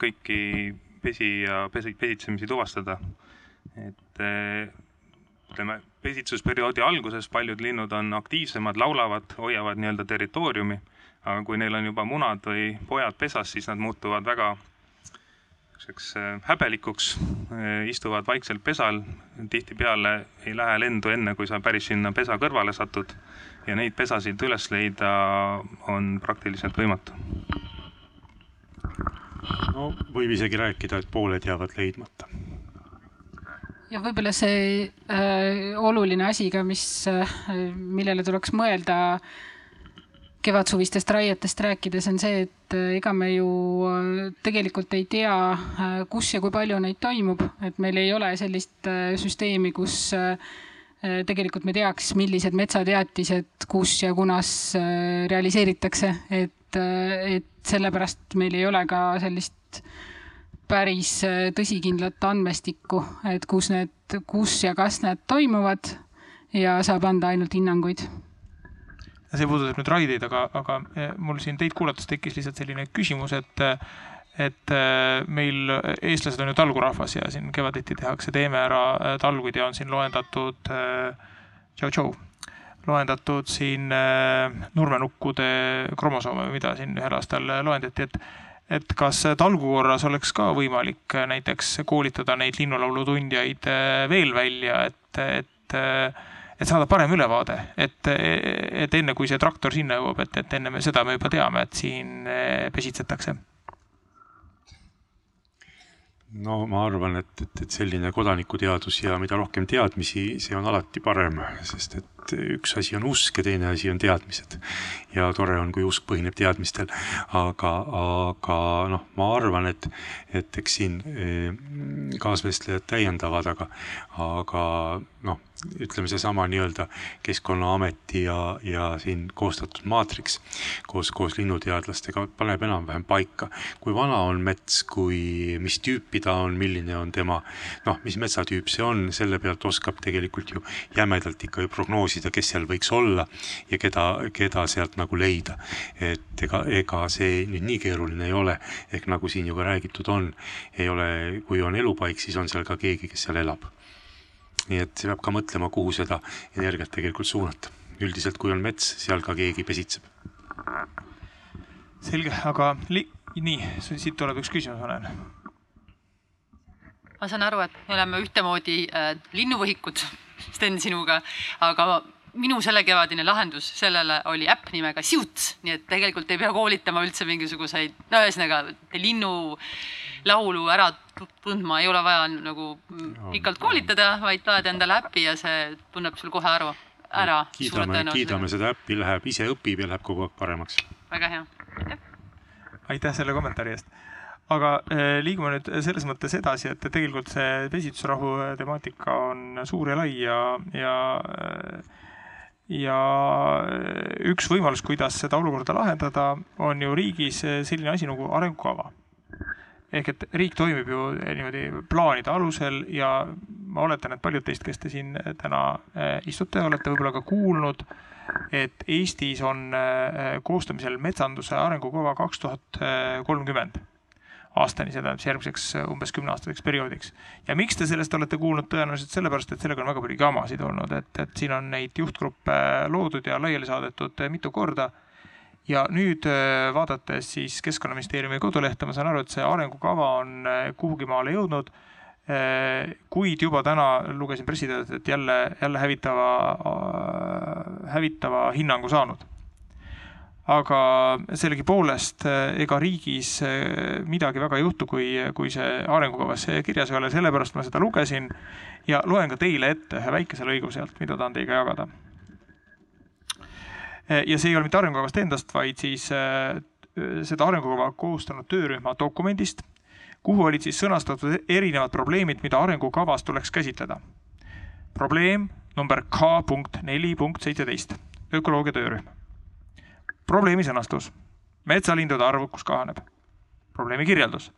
kõiki pesi ja pesi, pesitsemisi tuvastada et ütleme, pesitsusperioodi alguses paljud linnud on aktiivsemad, laulavad, hoiavad nii-öelda territooriumi, aga kui neil on juba munad või pojad pesas, siis nad muutuvad väga niisuguseks eh, häbelikuks, eh, istuvad vaikselt pesal, tihtipeale ei lähe lendu enne, kui sa päris sinna pesa kõrvale satud ja neid pesasid üles leida on praktiliselt võimatu. no võib isegi rääkida, et pooled jäävad leidmata ja võib-olla see äh, oluline asi ka, mis äh,, millele tuleks mõelda kevadsuvistest raietest rääkides, on see, et äh, ega me ju äh, tegelikult ei tea äh,, kus ja kui palju neid toimub, et meil ei ole sellist äh, süsteemi, kus äh, äh tegelikult me teaks, millised metsateatised, kus ja kunas äh, realiseeritakse, et, et sellepärast meil ei ole ka sellist äh, päris äh, tõsikindlat andmestikku, et kus need, kus ja kas need toimuvad ja saab anda ainult hinnanguid. see puudutab nüüd raideid, aga, aga äh, mul siin teid kuulates tekkis lihtsalt selline küsimus, et et äh, meil eestlased on ju talgurahvas ja siin kevaditi tehakse Teeme ära talguid ja on siin loendatud tšau-tšau, loendatud siin nurmenukkude kromosoome, mida siin ühel aastal loendati, et et kas talgu korras oleks ka võimalik näiteks koolitada neid linnulaulu tundjaid äh, veel välja, et, et, äh, et saada parem ülevaade, et, et enne kui see traktor sinna jõuab, et, et enne me seda me juba teame, et siin äh, pesitsetakse. No ma arvan, et, et, et selline kodanikuteadus ja mida rohkem teadmisi, see on alati parem, sest et üks asi on usk ja teine asi on teadmised. ja tore on, kui usk põhineb teadmistel, aga, aga noh, ma arvan, et, et eks siin eh, kaasvestlejad täiendavad, aga, aga noh, ütleme seesama nii-öelda Keskkonnaameti ja, ja siin koostatud maatriks koos, koos linnuteadlastega paneb enam-vähem paika, kui vana on mets, kui, mis tüüpi ta on, milline on tema noh, mis metsatüüp see on, selle pealt oskab tegelikult ju jämedalt ikka ju prognoosida prognoosida, kes seal võiks olla ja keda, keda sealt nagu leida. et ega, ega see nüüd nii keeruline ei ole, ehk nagu siin ju ka räägitud on, ei ole, kui on elupaik, siis on seal ka keegi, kes seal elab. nii et peab ka mõtlema, kuhu seda energiat tegelikult suunata. üldiselt, kui on mets, seal ka keegi pesitseb. selge, aga li-, nii, siit tuleb üks küsimus, näen. Ma saan aru, et me oleme ühtemoodi äh, linnuvõhikud, Sten sinuga, aga minu sellekevadine lahendus sellele oli äpp nimega Siuts, nii et tegelikult ei pea koolitama üldse mingisuguseid, no ühesõnaga linnulaulu ära tundma ei ole vaja nagu pikalt koolitada, vaid laed endale äppi ja see tunneb sul kohe aru, ära. kiidame, kiidame seda äppi, läheb, ise õpib ja läheb kogu aeg paremaks. väga hea, aitäh. aitäh selle kommentaari eest aga äh, liigume nüüd selles mõttes edasi, et tegelikult see vesitusrahu temaatika on suur ja lai ja, ja äh, ja üks võimalus, kuidas seda olukorda lahendada, on ju riigis selline asi nagu arengukava. ehk et riik toimib ju niimoodi plaanide alusel ja ma oletan, et paljud teist, kes te siin täna äh, istute, olete võib-olla ka kuulnud, et Eestis on koostamisel metsanduse arengukava kaks tuhat kolmkümmend aastani, see tähendab järgmiseks äh, umbes kümneaastaseks perioodiks. ja miks te sellest olete kuulnud, tõenäoliselt sellepärast, et sellega on väga palju jamasid olnud, et, et siin on neid juhtgruppe loodud ja laiali saadetud äh, mitu korda. ja nüüd äh, vaadates siis Keskkonnaministeeriumi kodulehte, ma saan aru, et see arengukava on kuhugi maale jõudnud kuid juba täna lugesin pressiteadet, et jälle, jälle hävitava, hävitava hinnangu saanud aga sellegipoolest eh, ega riigis eh, midagi väga ei juhtu, kui, kui see arengukavas kirjas ei ole, sellepärast ma seda lugesin ja loen ka teile ette ühe väikese lõigu sealt, mida tahan teiega jagada. Eh, ja see ei ole mitte arengukavast endast, vaid siis seda arengukava koostanud töörühma dokumendist, kuhu olid siis sõnastatud erinevad probleemid, mida arengukavas tuleks käsitleda. probleem number K punkt neli punkt seitseteist, ökoloogia töörühm probleemi sõnastus. metsalindude arvukus kahaneb. probleemi kirjeldus.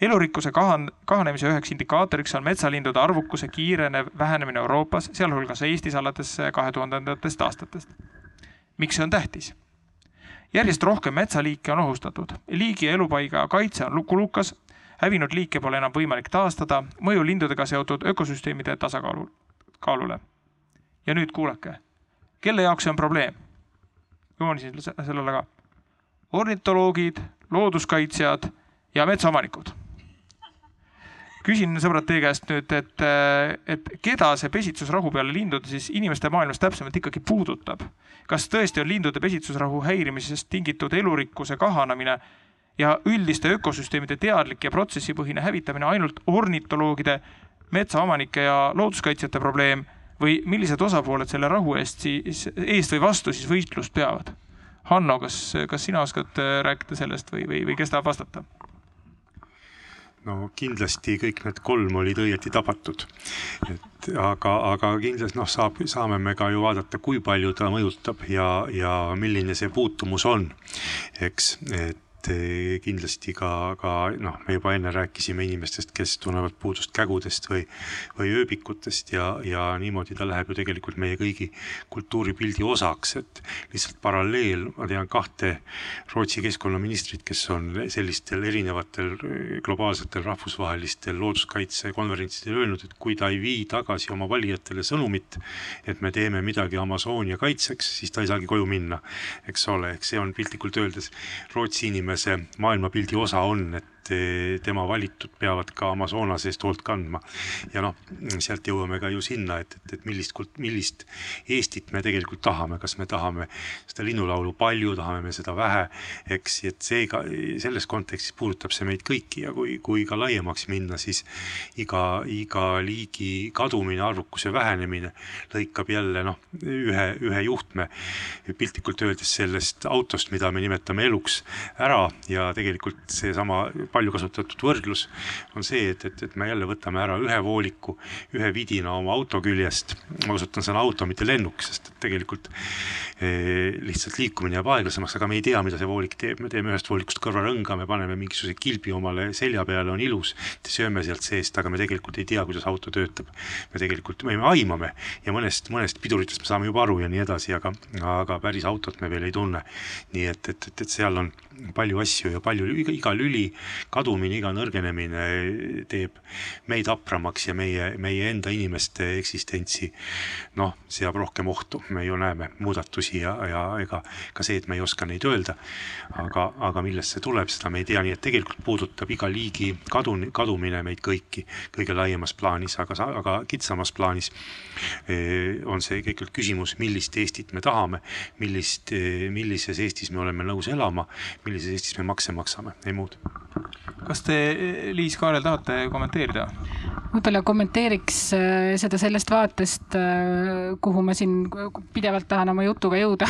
elurikkuse kahan-, kahanemise üheks indikaatoriks on metsalindude arvukuse kiirenev vähenemine Euroopas, sealhulgas Eestis alates kahe tuhandendatest aastatest. miks see on tähtis? järjest rohkem metsaliike on ohustatud, liigi elupaiga kaitse on lukulukas, hävinud liike pole enam võimalik taastada, mõju lindudega seotud ökosüsteemide tasakaalu, kaalule. ja nüüd kuulake, kelle jaoks see on probleem? Joonisin sellele ka. ornitoloogid, looduskaitsjad ja metsaomanikud. küsin sõbrad teie käest nüüd, et, et keda see pesitsusrahu peale lindude siis inimeste maailmas täpsemalt ikkagi puudutab? kas tõesti on lindude pesitsusrahu häirimisest tingitud elurikkuse kahanemine ja üldiste ökosüsteemide teadlik ja protsessipõhine hävitamine ainult ornitoloogide, metsaomanike ja looduskaitsjate probleem või millised osapooled selle rahu eest siis, eest või vastu siis võitlust peavad? Hanno, kas, kas sina oskad äh, rääkida sellest või, või, või kes tahab vastata? no kindlasti kõik need kolm olid õieti tabatud. et aga, aga kindlasti noh, saab, saame me ka ju vaadata, kui palju ta mõjutab ja, ja milline see puutumus on, eks, et et kindlasti ka, ka noh, me juba enne rääkisime inimestest, kes tunnevad puudust kägudest või, või ööbikutest ja, ja niimoodi ta läheb ju tegelikult meie kõigi kultuuripildi osaks, et lihtsalt paralleel, ma tean kahte Rootsi keskkonnaministrit, kes on sellistel erinevatel globaalsetel rahvusvahelistel looduskaitsekonverentsidel öelnud, et kui ta ei vii tagasi oma valijatele sõnumit, et me teeme midagi Amazonia kaitseks, siis ta ei saagi koju minna, eks ole, ehk see on piltlikult öeldes Rootsi inimene inimese maailmapildi osa on, et et tema valitud peavad ka Amazonase eest hoolt kandma. ja noh, sealt jõuame ka ju sinna, et, et, et millist, millist Eestit me tegelikult tahame, kas me tahame seda linnulaulu palju, tahame me seda vähe, eks, et seega selles kontekstis puudutab see meid kõiki. Ja kui, kui ka laiemaks minna, siis iga, iga liigi kadumine, arvukuse vähenemine lõikab jälle noh, ühe, ühe juhtme. Piltlikult öeldes sellest autost, mida me nimetame eluks, ära ja tegelikult seesama palju kasutatud võrdlus on see, et, et, et me jälle võtame ära ühe vooliku, ühe vidina oma auto küljest. ma kasutan sõna auto, mitte lennuk, sest tegelikult eh, lihtsalt liikumine jääb aeglasemaks, aga me ei tea, mida see voolik teeb, me teeme ühest voolikust kõrvarõnga, me paneme mingisuguse kilbi omale selja peale, on ilus, sööme sealt seest, aga me tegelikult ei tea, kuidas auto töötab. me tegelikult, me aimame ja mõnest, mõnest piduritest me saame juba aru ja nii edasi, aga, aga päris autot me veel ei tunne. nii et, et, et, et seal on palju asju ja palju, iga, iga lüli kadumine, iga nõrgenemine teeb meid hapramaks ja meie, meie enda inimeste eksistentsi noh, seab rohkem ohtu, me ju näeme muudatusi ja, ja ega ka see, et me ei oska neid öelda, aga, aga millest see tuleb, seda me ei tea, nii et tegelikult puudutab iga liigi kadu, kadumine meid kõiki kõige laiemas plaanis, aga, aga kitsamas plaanis eh, on see tegelikult küsimus, millist Eestit me tahame, millist, eh, millises Eestis me oleme nõus elama, millises Eestis me makse maksame, ei muud. Kas te, Liis Kaarel, tahate kommenteerida? võib-olla kommenteeriks äh, seda sellest vaatest, äh, kuhu ma siin pidevalt tahan oma jutuga jõuda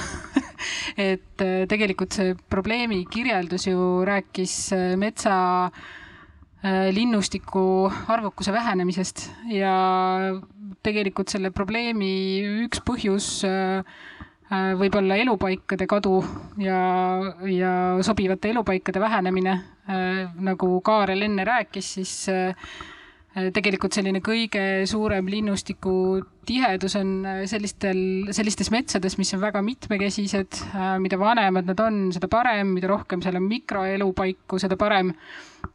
et äh, tegelikult see probleemi kirjeldus ju rääkis metsa linnustiku arvukuse vähenemisest ja tegelikult selle probleemi üks põhjus Äh, võib-olla elupaikade kadu ja, ja sobivate elupaikade vähenemine. Äh, nagu Kaarel enne rääkis, siis äh, tegelikult selline kõige suurem linnustiku tihedus on sellistel, sellistes metsades, mis on väga mitmekesised. mida vanemad nad on, seda parem, mida rohkem seal on mikroelupaiku, seda parem.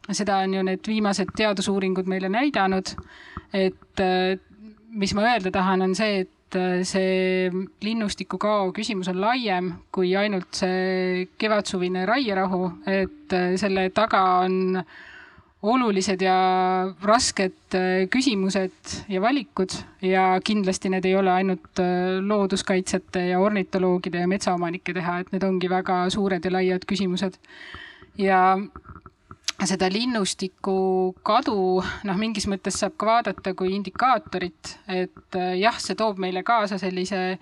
seda on ju need viimased teadusuuringud meile näidanud. et mis ma öelda tahan, on see, et et äh, see linnustiku kao küsimus on laiem kui ainult see kevadsuvine raierahu, et äh, selle taga on olulised ja rasked äh, küsimused ja valikud ja kindlasti need ei ole ainult looduskaitsjate ja ornitoloogide ja metsaomanike teha, et need ongi väga suured ja laiad küsimused. ja seda linnustiku kadu noh, mingis mõttes saab ka vaadata kui indikaatorit, et äh, jah, see toob meile kaasa sellise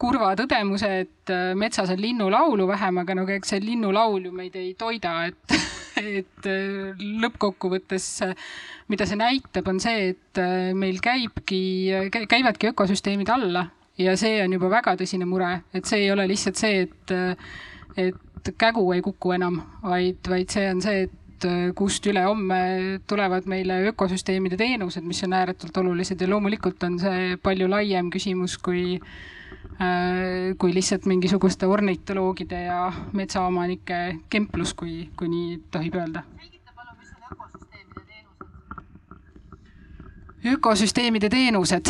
kurva tõdemuse, et äh, metsas on linnulaulu vähem, aga no eks see linnulaul ju meid ei toida, et, et äh, lõppkokkuvõttes mida see näitab, on see, et meil käibki, käivadki ökosüsteemid alla ja see on juba väga tõsine mure, et see ei ole lihtsalt see, et, et kägu ei kuku enam, vaid, vaid see on see, et Äh, kust ülehomme tulevad meile ökosüsteemide teenused, mis on ääretult olulised ja loomulikult on see palju laiem küsimus kui äh, kui lihtsalt mingisuguste ornitoloogide ja metsaomanike kemplus, kui, kui nii tohib öelda. ökosüsteemide teenused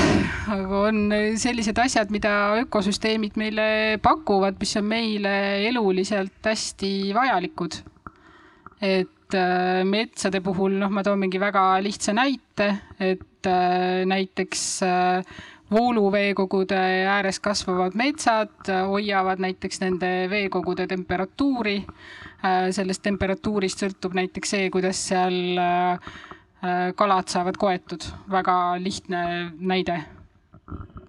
on sellised asjad, mida ökosüsteemid meile pakuvad, mis on meile eluliselt hästi vajalikud. et et äh, metsade puhul, noh, ma toon mingi väga lihtsa näite, et äh, näiteks äh, vooluveekogude ääres kasvavad metsad hoiavad näiteks nende veekogude temperatuuri. sellest temperatuurist sõltub näiteks see, kuidas seal kalad saavad koetud, väga lihtne näide.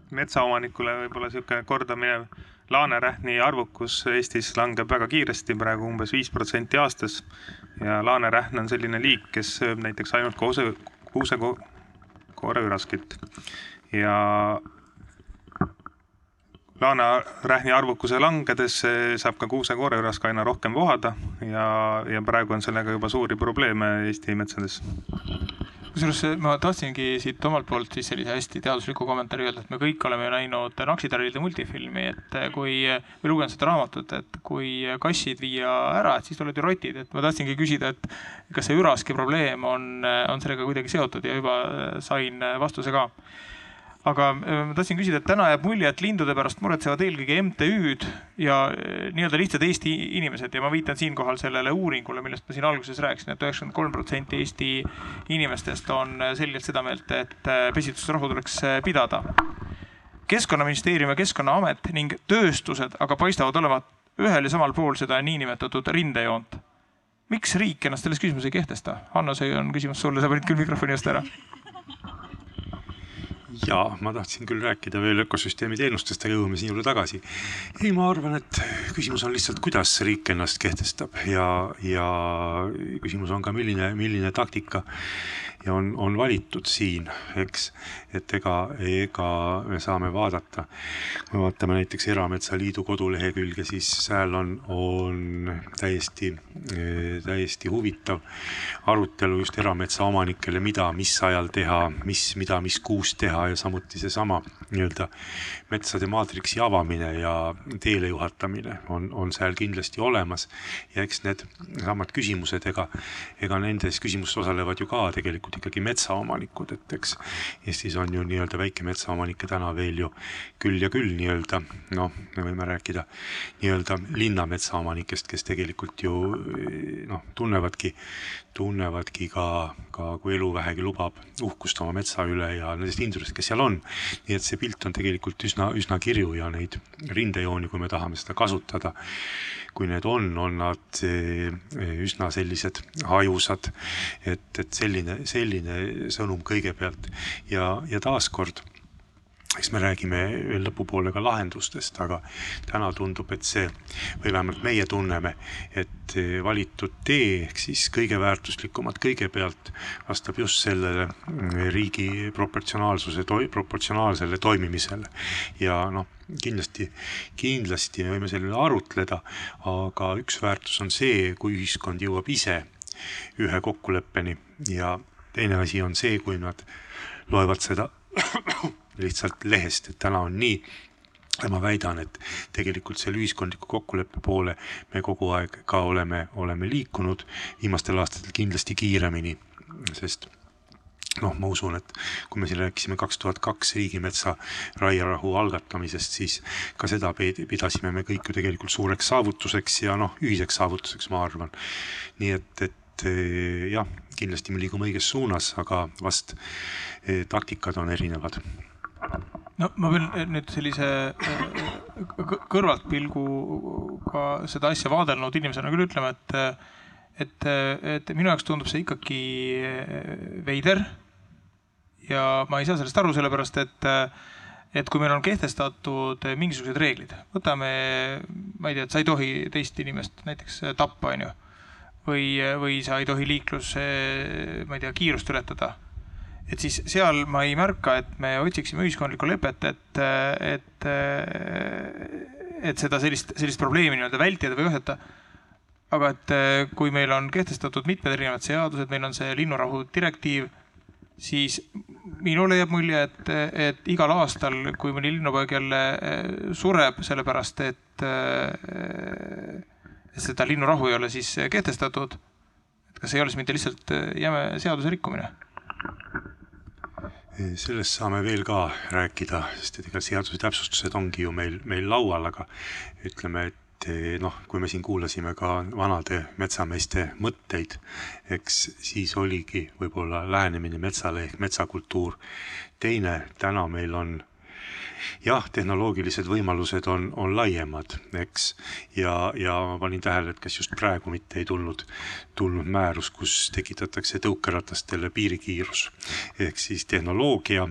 metsaomanikule võib-olla niisugune kordaminev laanerähni arvukus Eestis langeb väga kiiresti, praegu umbes viis protsenti aastas ja laanerähn on selline liik, kes sööb näiteks ainult koose, kuusekooreüraskit ja laanerähni arvukuse langedes saab ka kuusekooreürask aina rohkem vohada ja, ja praegu on sellega juba suuri probleeme Eesti metsades. Kusjuures ma tahtsingi siit omalt poolt siis sellise hästi teadusliku kommentaari öelda, et me kõik oleme ju näinud Naksitarvide multifilmi, et kui, või lugenud seda raamatut, et kui kassid viia ära, et siis tulevad ju rotid, et ma tahtsingi küsida, et kas see üraski probleem on, on sellega kuidagi seotud ja juba sain vastuse ka aga äh, ma tahtsin küsida, et täna jääb mulje, et lindude pärast muretsevad eelkõige MTÜ-d ja äh, nii-öelda lihtsad Eesti inimesed ja ma viitan siinkohal sellele uuringule, millest ma siin alguses rääkisin et, et üheksakümmend kolm protsenti Eesti inimestest on äh, selgelt seda meelt, et pesitsusrahu tuleks pidada. keskkonnaministeerium ja Keskkonnaamet ning tööstused aga paistavad olevat ühel ja samal pool seda niinimetatud rindejoont. miks riik ennast selles küsimuses ei kehtesta? Hanno, see on küsimus sulle, sa panid küll mikrofoni eest ära jaa, ma tahtsin küll rääkida veel ökosüsteemi teenustest, aga jõuame sinna tagasi. ei, ma arvan, et küsimus on lihtsalt, kuidas riik ennast kehtestab ja, ja küsimus on ka, milline, milline taktika ja on, on valitud siin, eks. et ega, ega me saame vaadata, kui me vaatame näiteks Erametsaliidu kodulehekülge, siis seal on, on täiesti, täiesti huvitav arutelu just erametsaomanikele, mida, mis ajal teha, mis, mida, mis kuus teha ja samuti seesama nii-öelda metsade maatriksi avamine ja teele juhatamine on, on seal kindlasti olemas. ja eks need samad küsimused, ega, ega nendes küsimustes osalevad ju ka tegelikult ikkagi metsaomanikud, et eks Eestis on ju nii-öelda väikemetsaomanikke täna veel ju küll ja küll nii-öelda, noh, me võime rääkida nii-öelda linnametsaomanikest, kes tegelikult ju noh, tunnevadki, tunnevadki ka, ka kui elu vähegi lubab, uhkust oma metsa üle ja nendest lindudest, kes seal on. nii et see pilt on tegelikult üsna, üsna kirju ja neid rindejooni, kui me tahame seda kasutada, kui need on, on nad eh, üsna sellised hajusad. et, et selline, selline sõnum kõigepealt ja, ja taaskord eks me räägime veel lõpupoole ka lahendustest, aga täna tundub, et see või vähemalt meie tunneme, et valitud tee ehk siis kõige väärtuslikumad kõigepealt vastab just sellele riigi proportsionaalsuse, proportsionaalsele toimimisele. Ja noh, kindlasti, kindlasti me võime selle üle arutleda, aga üks väärtus on see, kui ühiskond jõuab ise ühe kokkuleppeni ja teine asi on see, kui nad loevad seda lihtsalt lehest, et täna on nii. Ja ma väidan, et tegelikult selle ühiskondliku kokkuleppe poole me kogu aeg ka oleme, oleme liikunud, viimastel aastatel kindlasti kiiremini, sest noh, ma usun, et kui me siin rääkisime kaks tuhat kaks riigimetsa raierahu algatamisest, siis ka seda pidasime me kõik ju tegelikult suureks saavutuseks ja noh, ühiseks saavutuseks, ma arvan. nii et, et eh, jah, kindlasti me liigume õiges suunas, aga vast eh, taktikad on erinevad no ma pean nüüd sellise äh, kõrvaltpilguga seda asja vaadelnud inimesena küll ütlema, et, et, et minu jaoks tundub see ikkagi veider. ja ma ei saa sellest aru, sellepärast et, et kui meil on kehtestatud mingisugused reeglid, võtame, ma ei tea, et sa ei tohi teist inimest näiteks tappa, onju. või, või sa ei tohi liiklus, ma ei tea, kiirust ületada et siis seal ma ei märka, et me otsiksime ühiskondlikku lepet, et, et, et seda sellist, sellist probleemi nii-öelda vältida või ohjata. aga et kui meil on kehtestatud mitmed erinevad seadused, meil on see linnurahu direktiiv, siis minule jääb mulje, et, et igal aastal, kui mõni linnupoeg jälle sureb, sellepärast et, et seda linnurahu ei ole siis kehtestatud, et kas ei ole siis mitte lihtsalt jäme seaduse rikkumine? Sellest saame veel ka rääkida, sest et ega seaduse täpsustused ongi ju meil, meil laual, aga ütleme, et noh, kui me siin kuulasime ka vanade metsameeste mõtteid, eks siis oligi võib-olla lähenemine metsale ehk metsakultuur teine, täna meil on jah, tehnoloogilised võimalused on, on laiemad, eks. ja, ja ma panin tähele, et kas just praegu mitte ei tulnud, tulnud määrus, kus tekitatakse tõukeratastele piirikiirus. ehk siis tehnoloogia,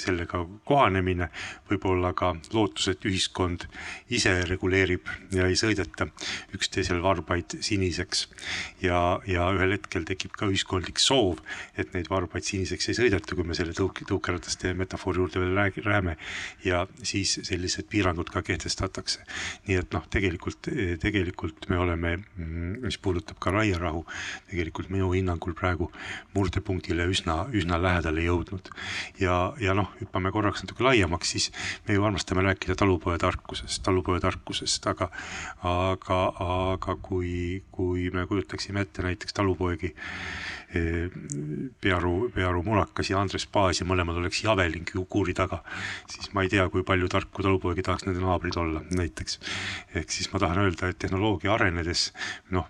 sellega kohanemine, võib-olla ka lootus, et ühiskond ise reguleerib ja ei sõideta üksteisel varbaid siniseks. ja, ja ühel hetkel tekib ka ühiskondlik soov, et neid varbaid siniseks ei sõideta, kui me selle tõuke, tõukerataste metafoori juurde veel räägi, rääme ja siis sellised piirangud ka kehtestatakse. nii et noh, tegelikult, tegelikult me oleme, mm, mis puudutab ka raierahu, tegelikult minu hinnangul praegu murdepunktile üsna, üsna lähedale jõudnud. ja, ja noh, hüppame korraks natuke laiemaks, siis me ju armastame rääkida talupojatarkusest, talupojatarkusest, aga, aga, aga kui, kui me kujutaksime ette näiteks talupoegi Pearu, Pearu Murakas ja Andres Paas ja mõlemad oleks Javelin kuuri taga, siis ma ei tea, kui palju tarku talupoegi tahaks nende naabrid olla näiteks. ehk siis ma tahan öelda, et tehnoloogia arenedes, noh,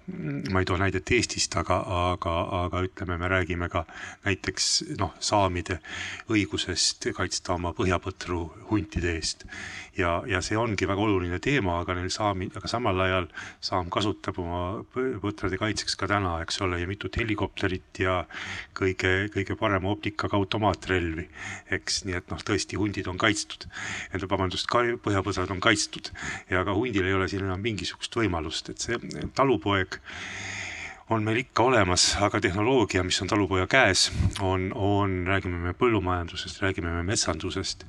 ma ei too näidet Eestist, aga, aga, aga ütleme, me räägime ka näiteks noh, saamide õigusest kaitsta oma põhjapõtru huntide eest. Ja, ja see ongi väga oluline teema, aga neil saami, aga samal ajal saam kasutab oma põtrade kaitseks ka täna, eks ole, ja mitut helikopterit ja kõige, kõige parema optikaga automaatrelvi, eks, nii et noh, tõesti hundid on kaitstud. vabandust, põhjapõdrad on kaitstud. Ja ka hundil ei ole siin enam mingisugust võimalust, et see talupoeg on meil ikka olemas, aga tehnoloogia, mis on talupoja käes, on, on, räägime me põllumajandusest, räägime me metsandusest,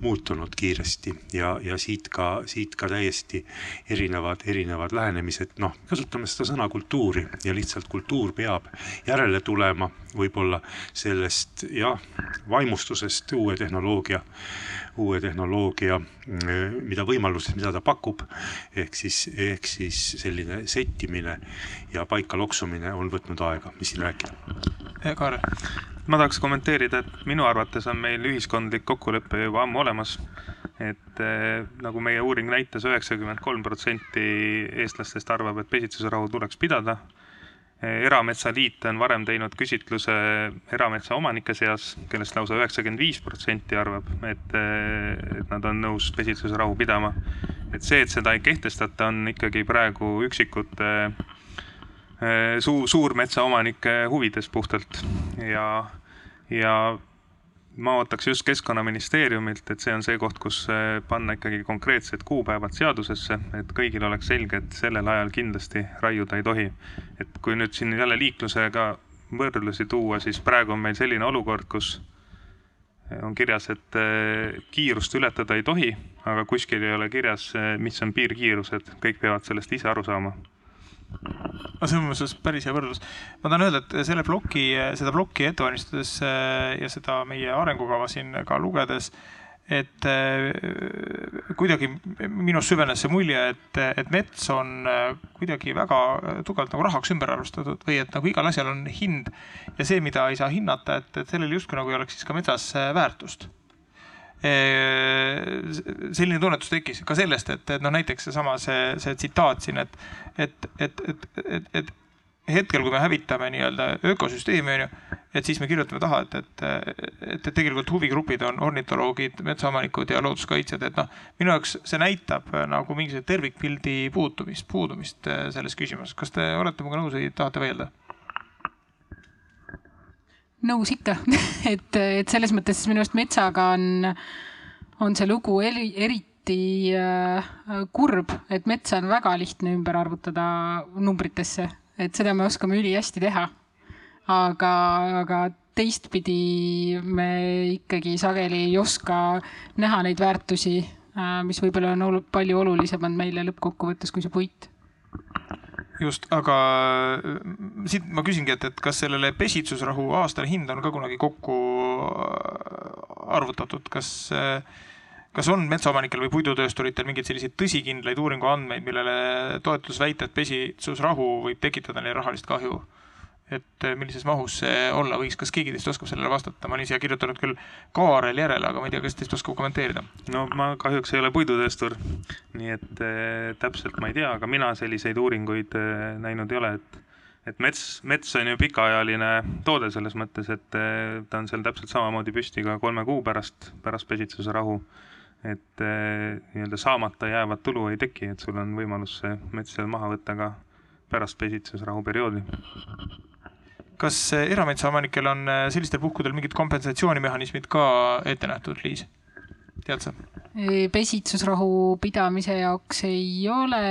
muutunud kiiresti ja, ja siit ka, siit ka täiesti erinevad, erinevad lähenemised, noh, kasutame seda sõna kultuuri ja lihtsalt kultuur peab järele tulema võib-olla sellest jah, vaimustusest uue tehnoloogia uue tehnoloogia, mida võimalused, mida ta pakub, ehk siis, ehk siis selline settimine ja paika loksumine on võtnud aega, mis siin rääkida. Kaarel, ma tahaks kommenteerida, et minu arvates on meil ühiskondlik kokkulepe juba ammu olemas et eh, nagu meie uuring näitas, üheksakümmend kolm protsenti eestlastest arvab, et pesitsusrahu tuleks pidada erametsaliit on varem teinud küsitluse erametsaomanike seas, kellest lausa üheksakümmend viis protsenti arvab, et, et nad on nõus pesitsusrahu pidama. et see, et seda ei kehtestata, on ikkagi praegu üksikute eh, suu-, suurmetsaomanike huvides puhtalt ja, ja ma ootaks just Keskkonnaministeeriumilt, et see on see koht, kus eh, panna ikkagi konkreetsed kuupäevad seadusesse, et kõigil oleks selge, et sellel ajal kindlasti raiuda ei tohi. et kui nüüd siin jälle liiklusega võrdlusi tuua, siis praegu on meil selline olukord, kus on kirjas, et eh, kiirust ületada ei tohi, aga kuskil ei ole kirjas, eh, mis on piirkiirused, kõik peavad sellest ise aru saama no selles mõttes päris hea võrdlus. ma tahan öelda, et selle ploki, seda plokki ette valmistades äh, ja seda meie arengukava siin ka lugedes, et äh, kuidagi minus süvenes see mulje, et, et mets on äh, kuidagi väga tugevalt nagu rahaks ümber arvustatud või et nagu igal asjal on hind ja see, mida ei saa hinnata, et, et sellel justkui nagu ei oleks siis ka metsas väärtust selline tunnetus tekkis ka sellest, et, et noh, näiteks seesama see, see tsitaat siin, et, et, et, et, et, et hetkel, kui me hävitame nii-öelda ökosüsteemi, onju, et siis me kirjutame taha, et, et, et, et tegelikult huvigrupid on ornitoloogid, metsaomanikud ja looduskaitsjad, et noh, minu jaoks see näitab nagu mingisuguse tervikpildi puutumist, puudumist selles küsimuses. kas te olete minuga nõus või tahate vaielda? Nõus ikka. Et, et selles mõttes minu arust metsaga on, on see lugu eri, eriti äh, kurb, et metsa on väga lihtne ümber arvutada numbritesse, et seda me oskame ülihästi teha. aga, aga teistpidi me ikkagi sageli ei oska näha neid väärtusi äh,, mis võib-olla on olu palju olulisemad meile lõppkokkuvõttes kui see puit just, aga äh, siit ma küsingi, et, et kas sellele pesitsusrahu aastane hind on ka kunagi kokku äh, arvutatud, kas, äh, kas on metsaomanikel või puidutöösturitel mingeid selliseid tõsikindlaid uuringuandmeid, millele toetus väita, et pesitsusrahu võib tekitada neile rahalist kahju? Et millises mahus see olla võiks, kas keegi teist oskab sellele vastata, ma olin siia kirjutanud küll Kaarel järele, aga ma ei tea, kas teist oskab kommenteerida? no ma kahjuks ei ole puidutööstur, nii et äh, täpselt ma ei tea, aga mina selliseid uuringuid äh, näinud ei ole, et et mets, mets on ju pikaajaline toode selles mõttes, et äh, ta on seal täpselt samamoodi püsti ka kolme kuu pärast, pärast pesitsuse rahu. et äh, nii-öelda saamata jäävat tulu ei teki, et sul on võimalus see mets seal maha võtta ka pärast pesitsusrahu perioodi kas erametsaomanikel on äh, sellistel puhkudel mingid kompensatsioonimehhanismid ka ette nähtud, Liis? tead sa? pesitsusrahu pidamise jaoks ei ole,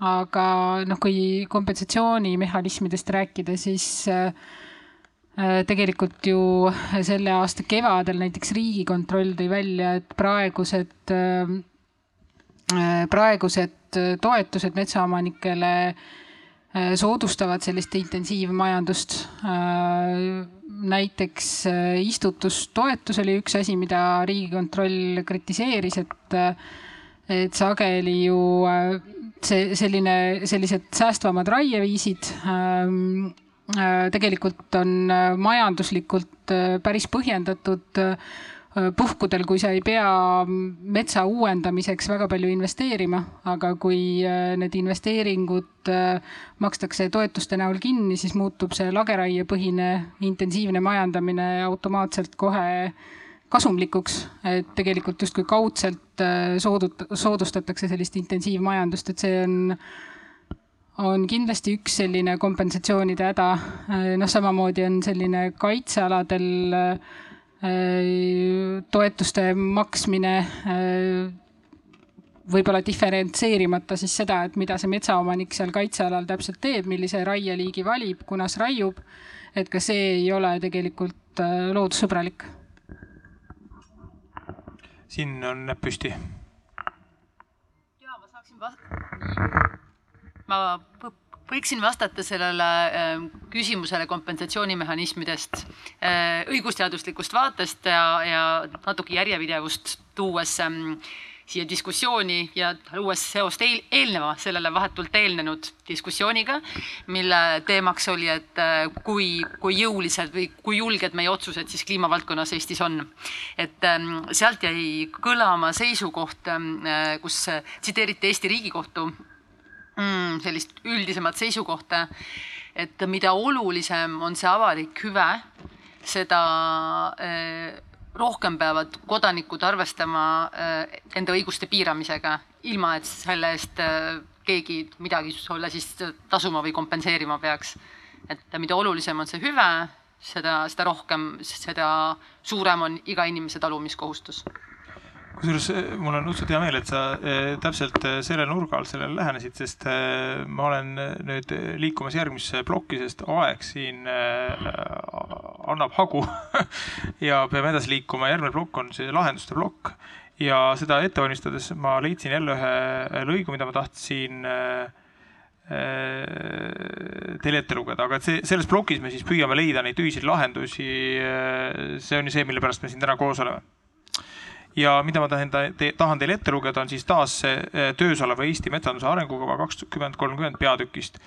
aga noh, kui kompensatsioonimehhanismidest rääkida, siis äh, tegelikult ju selle aasta kevadel näiteks Riigikontroll tõi välja, et praegused, praegused toetused metsaomanikele Äh, soodustavad sellist intensiivmajandust. Äh, näiteks äh, istutustoetus oli üks asi, mida Riigikontroll kritiseeris, et, et sageli ju see selline, sellised säästvamad raieviisid ähm, tegelikult on majanduslikult päris põhjendatud puhkudel, kui sa ei pea metsa uuendamiseks väga palju investeerima, aga kui need investeeringud makstakse toetuste näol kinni, siis muutub see lageraiepõhine intensiivne majandamine automaatselt kohe kasumlikuks, et tegelikult justkui kaudselt soodut-, soodustatakse sellist intensiivmajandust, et see on on kindlasti üks selline kompensatsioonide häda. noh, samamoodi on selline kaitsealadel äh, toetuste maksmine äh, võib-olla diferentseerimata siis seda, et mida see metsaomanik seal kaitsealal täpselt teeb, millise raieliigi valib, kunas raiub. et ka see ei ole tegelikult äh, loodussõbralik. siin on näpp püsti. ja ma saaksin vastata ma võiksin vastata sellele ähm, küsimusele kompensatsioonimehhanismidest äh, õigusteaduslikust vaatest ja, ja natuke järjepidevust tuues ähm, siia diskussiooni ja luues seost eel, eelneva, sellele vahetult eelnenud diskussiooniga, mille teemaks oli, et äh, kui, kui jõulised või kui julged meie otsused siis kliimavaldkonnas Eestis on. et ähm, sealt jäi kõlama seisukoht, äh, kus tsiteeriti Eesti Riigikohtu mm, sellist üldisemat seisukohta, et mida olulisem on see avalik hüve, seda eh, rohkem peavad kodanikud arvestama eh, enda õiguste piiramisega, ilma et selle eest eh, keegi midagi sulle siis tasuma või kompenseerima peaks. et mida olulisem on see hüve, seda, seda rohkem, seda suurem on iga inimese talumiskohustus kusjuures eh, mul on õudselt hea meel, et sa eh, täpselt eh, selle nurga alt sellele lähenesid, sest ma olen nüüd liikumas järgmisse plokki, sest aeg siin annab hagu ja peame edasi liikuma. järgmine plokk on see lahenduste plokk ja seda ette valmistades ma leidsin jälle ühe lõigu, mida ma tahtsin teile ette lugeda, aga et see, selles plokis me siis püüame leida neid ühiseid lahendusi. see on ju see, mille pärast me siin täna koos oleme ja mida ma tahan, te, tahan teile ette lugeda, on siis taas see eh, töös oleva Eesti metsanduse arengukava kakskümmend kolmkümmend peatükist.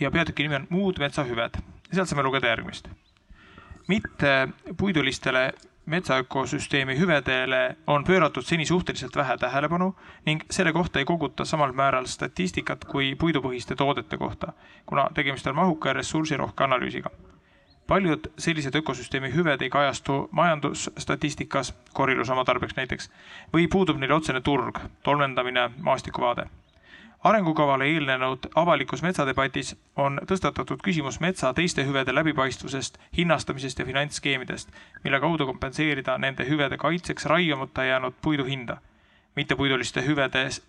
ja peatüki nimi on Muud metsahüved. sealt saame lugeda järgmist. mitte puidulistele metsaökosüsteemi hüvedele on pööratud seni suhteliselt vähe tähelepanu ning selle kohta ei koguta samal määral statistikat kui puidupõhiste toodete kohta, kuna tegemist on mahuka ja ressursirohke analüüsiga paljud sellised ökosüsteemi hüved ei kajastu majandusstatistikas, korilus oma tarbeks näiteks, või puudub neil otsene turg, tolmendamine, maastikuvaade. arengukavale eelnenud avalikus metsadebatis on tõstatatud küsimus metsa teiste hüvede läbipaistvusest, hinnastamisest ja finantsskeemidest, mille kaudu kompenseerida nende hüvede kaitseks raiumata jäänud puidu hinda. mittepuiduliste hüvedes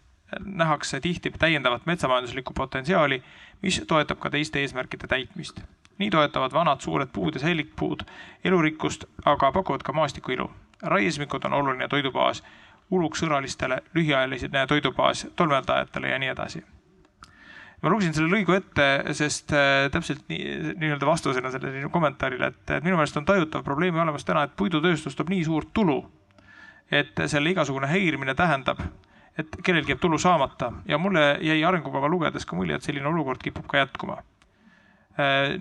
nähakse tihti täiendavat metsamajanduslikku potentsiaali, mis toetab ka teiste eesmärkide täitmist nii toetavad vanad suured puud ja säilikpuud elurikkust, aga pakuvad ka maastikuilu. raiesmikud on oluline toidubaas uluks sõralistele, lühiajaline toidubaas tolmeldajatele ja nii edasi. ma lugesin selle lõigu ette, sest äh, täpselt nii, nii-öelda vastusena sellele kommentaarile, et minu meelest on tajutav probleemi olemas täna, et puidutööstus toob nii suurt tulu, et selle igasugune häirimine tähendab, et kellelgi jääb tulu saamata ja mulle jäi arengukava lugedes ka mulje, et selline olukord kipub ka jätkuma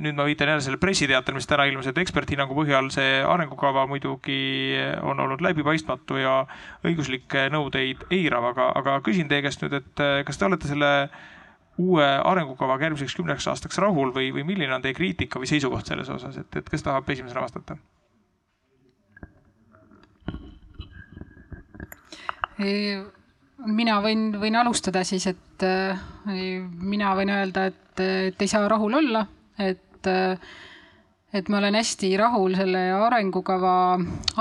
nüüd ma viitan jälle selle pressiteatel, mis täna ilmus, et eksperthinnangu põhjal see arengukava muidugi on olnud läbipaistmatu ja õiguslikke nõudeid eirav, aga, aga küsin teie käest nüüd, et äh, kas te olete selle uue arengukavaga järgmiseks kümneks aastaks rahul või, või milline on teie kriitika või seisukoht selles osas, et, et kes tahab esimesena vastata? mina võin, võin alustada siis, et äh, mina võin öelda, et, et ei saa rahul olla et, et ma olen hästi rahul selle arengukava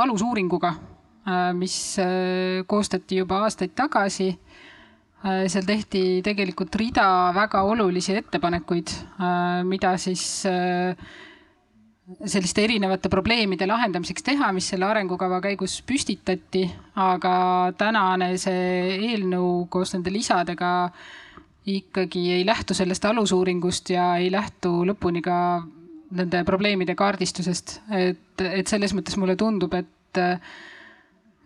alusuuringuga, mis koostati juba aastaid tagasi. seal tehti tegelikult rida väga olulisi ettepanekuid, mida siis selliste erinevate probleemide lahendamiseks teha, mis selle arengukava käigus püstitati, aga tänane see eelnõu koos nende lisadega ikkagi ei lähtu sellest alusuuringust ja ei lähtu lõpuni ka nende probleemide kaardistusest, et, et selles mõttes mulle tundub, et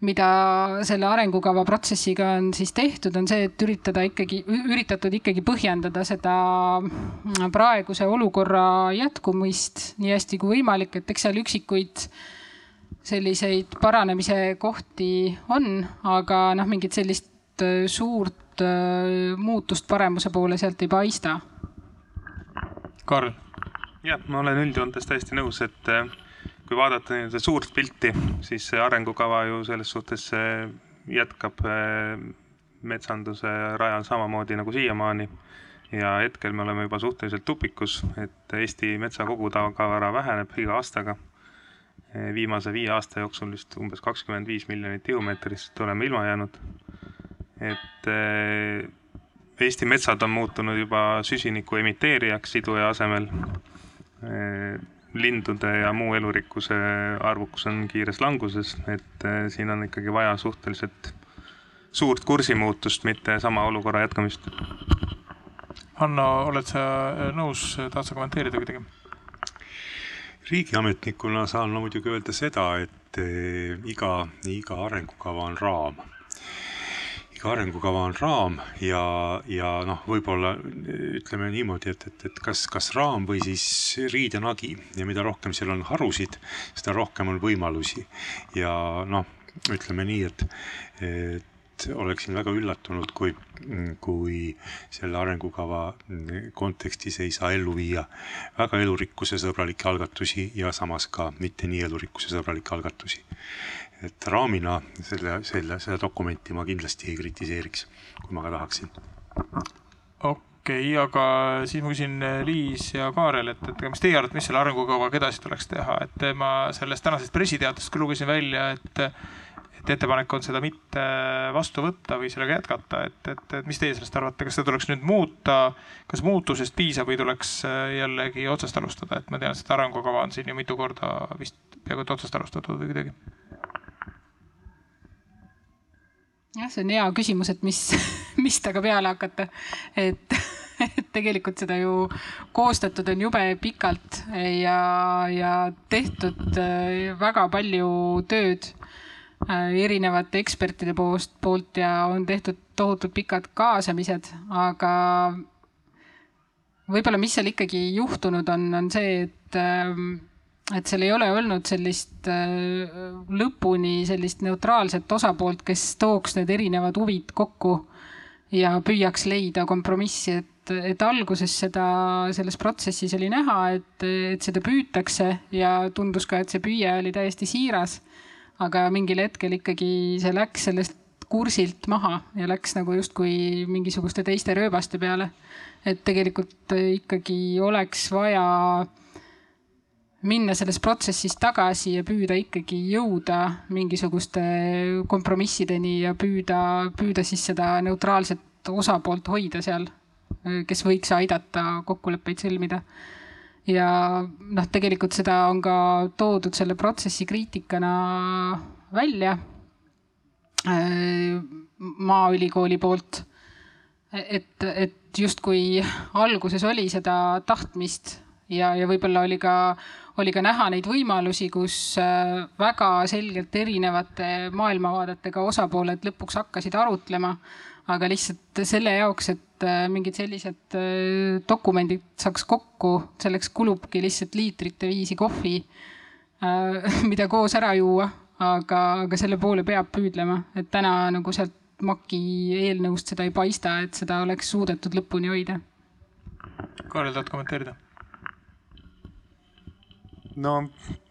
mida selle arengukava protsessiga on siis tehtud, on see, et üritada ikkagi, üritatud ikkagi põhjendada seda praeguse olukorra jätkumist nii hästi kui võimalik, et eks seal üksikuid selliseid paranemise kohti on, aga noh, mingit sellist äh, suurt äh, muutust paremuse poole sealt ei paista. Karl? jah, ma olen üldjoontes täiesti nõus, et äh, kui vaadata nii-öelda suurt pilti, siis see arengukava ju selles suhtes jätkab metsanduse rajal samamoodi nagu siiamaani. ja hetkel me oleme juba suhteliselt tupikus, et Eesti metsa kogutagavara väheneb iga aastaga. viimase viie aasta jooksul vist umbes kakskümmend viis miljonit tihumeetrist oleme ilma jäänud. Et eh, Eesti metsad on muutunud juba süsiniku emiteerijaks siduja asemel eh, lindude ja muu elurikkuse arvukus on kiires languses, et eh, siin on ikkagi vaja suhteliselt suurt kursimuutust, mitte sama olukorra jätkamist. Hanno, oled sa nõus, tahad sa kommenteerida kuidagi? riigiametnikuna saan ma muidugi öelda seda, et iga, iga arengukava on raam iga arengukava on raam ja, ja noh, võib-olla ütleme niimoodi, et, et, et kas, kas raam või siis riidenagi ja mida rohkem seal on harusid, seda rohkem on võimalusi. ja noh, ütleme nii, et, et oleksin väga üllatunud, kui, kui selle arengukava kontekstis ei saa ellu viia väga elurikkuse sõbralikke algatusi ja samas ka mitte nii elurikkuse sõbralikke algatusi. Et raamina selle, selle, seda dokumenti ma kindlasti ei kritiseeriks, kui ma ka tahaksin. okei okay,, aga siis ma küsin Liis ja Kaarel, et, et mis teie arvate, mis selle arengukavaga edasi tuleks teha, et ma sellest tänasest pressiteatest ka lugesin välja, et et ettepanek on seda mitte vastu võtta või sellega jätkata, et, et, et mis teie sellest arvate, kas seda tuleks nüüd muuta, kas muutusest piisab või tuleks äh, jällegi otsast alustada, et ma tean, seda arengukava on siin ju mitu korda vist peaaegu et otsast alustatud või kuidagi? Jah, see on hea küsimus, et mis, mis temaga peale hakata, et et tegelikult seda ju koostatud on jube pikalt ja, ja tehtud äh, väga palju tööd Äh, erinevate ekspertide poolt, poolt ja on tehtud tohutult pikad kaasamised, aga võib-olla, mis seal ikkagi juhtunud on, on see, et, ähm, et seal ei ole olnud sellist äh, lõpuni sellist neutraalset osapoolt, kes tooks need erinevad huvid kokku ja püüaks leida kompromissi, et, et alguses seda, selles protsessis oli näha, et, et seda püütakse ja tundus ka, et see püüe oli täiesti siiras aga mingil hetkel ikkagi see läks sellest kursilt maha ja läks nagu justkui mingisuguste teiste rööbaste peale. et tegelikult ikkagi oleks vaja minna selles protsessis tagasi ja püüda ikkagi jõuda mingisuguste kompromissideni ja püüda, püüda siis seda neutraalset osapoolt hoida seal, kes võiks aidata kokkuleppeid sõlmida ja noh, tegelikult seda on ka toodud selle protsessi kriitikana välja äh, Maaülikooli poolt. et, et justkui alguses oli seda tahtmist ja, ja võib-olla oli ka, oli ka näha neid võimalusi, kus äh, väga selgelt erinevate maailmavaadetega osapooled lõpuks hakkasid arutlema aga lihtsalt selle jaoks, et äh, mingid sellised äh, dokumendid saaks kokku, selleks kulubki lihtsalt liitrite viisi kohvi, mida koos ära juua, aga, aga selle poole peab püüdlema, et täna nagu sealt MAK-i eelnõust seda ei paista, et seda oleks suudetud lõpuni hoida. Kaarel, tahad kommenteerida? No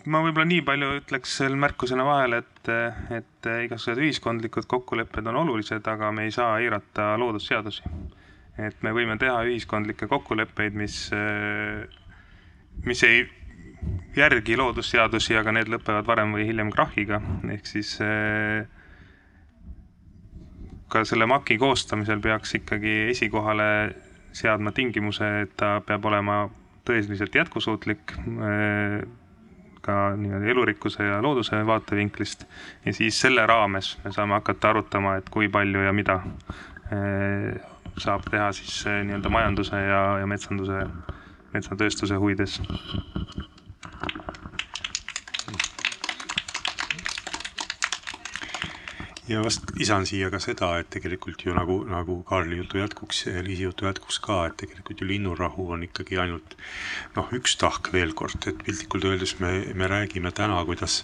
ma võib-olla nii palju ütleks veel märkusena vahele, et, et igasugused ühiskondlikud kokkulepped on olulised, aga me ei saa eirata loodusseadusi. et me võime teha ühiskondlikke kokkuleppeid, mis, mis ei järgi loodusseadusi, aga need lõpevad varem või hiljem krahhiga, ehk siis ka selle MAK-i koostamisel peaks ikkagi esikohale seadma tingimuse, et ta peab olema tõeliselt jätkusuutlik äh, ka nii-öelda elurikkuse ja looduse vaatevinklist. ja siis selle raames me saame hakata arutama, et kui palju ja mida äh, saab teha siis äh, nii-öelda majanduse ja, ja metsanduse, metsatööstuse huvides. Ja vast lisan siia ka seda, et tegelikult ju nagu, nagu Kaarli jutu jätkuks, Liisi jutu jätkuks ka, et tegelikult ju linnurahu on ikkagi ainult noh, üks tahk veel kord, et piltlikult öeldes me, me räägime täna, kuidas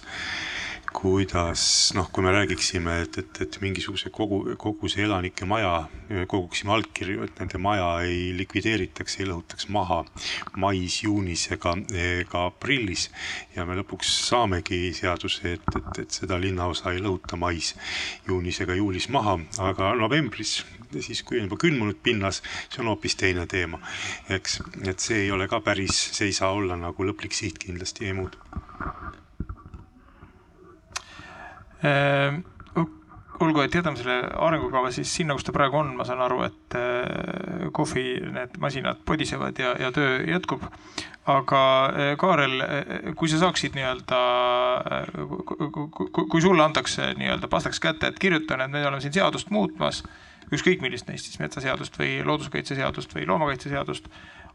kuidas noh, kui me räägiksime, et, et, et mingisuguse kogu, koguse elanike maja, koguksime allkirju, et nende maja ei likvideeritaks, ei lõhutaks maha mais, juunis ega, ega aprillis. ja me lõpuks saamegi seaduse, et, et, et seda linnaosa ei lõhuta mais, juunis ega juulis maha, aga novembris, siis kui on juba külmunud pinnas, see on hoopis teine teema. eks, et see ei ole ka päris, see ei saa olla nagu lõplik siht kindlasti muutu Ehm, olgu, et jätame selle arengukava siis sinna, kus ta praegu on, ma saan aru, et eh, kohvi need masinad podisevad ja, ja töö jätkub. aga eh, Kaarel, eh, kui sa saaksid nii-öelda, kui sulle antakse nii-öelda pastaks kätte, et kirjuta need, me oleme siin seadust muutmas, ükskõik millist neist siis metsaseadust või looduskaitseseadust või loomakaitseseadust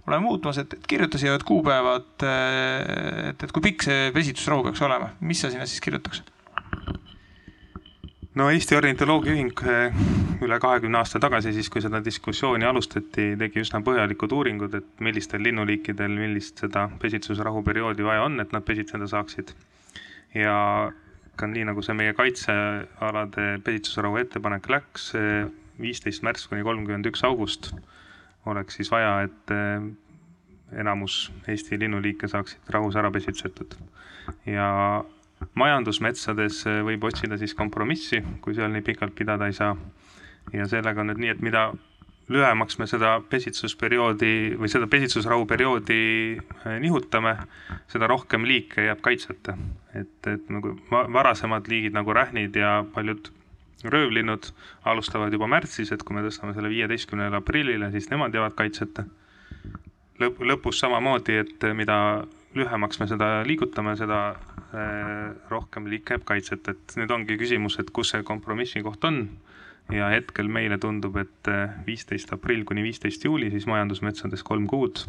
oleme muutmas, et, et kirjuta siia need kuupäevad, et, et kui pikk see vesitusrahu peaks olema, mis sa sinna siis kirjutaks? No Eesti Ornitoloogia Ühing eh, üle kahekümne aasta tagasi, siis kui seda diskussiooni alustati, tegi üsna põhjalikud uuringud, et millistel linnuliikidel millist seda pesitsusrahu perioodi vaja on, et nad pesitseda saaksid. ja ka nii, nagu see meie kaitsealade pesitsusrahu ettepanek läks, viisteist märts kuni kolmkümmend üks august oleks siis vaja, et eh, enamus Eesti linnuliike saaksid rahus ära pesitsetud. ja majandusmetsades eh, võib otsida siis kompromissi, kui seal nii pikalt pidada ei saa. ja sellega on nüüd nii, et mida lühemaks me seda pesitsusperioodi või seda pesitsusrahu perioodi eh, nihutame, seda rohkem liike jääb kaitseta. et, et nagu varasemad liigid nagu rähnid ja paljud röövlinnud alustavad juba märtsis, et kui me tõstame selle viieteistkümnele aprillile, siis nemad jäävad kaitseta. lõpp, lõpus samamoodi, et mida lühemaks me seda liigutame, seda äh, rohkem liik jääb kaitset, et nüüd ongi küsimus, et kus see kompromissi koht on. ja hetkel meile tundub, et äh, viisteist aprill kuni viisteist juuli, siis majandusmetsades kolm kuud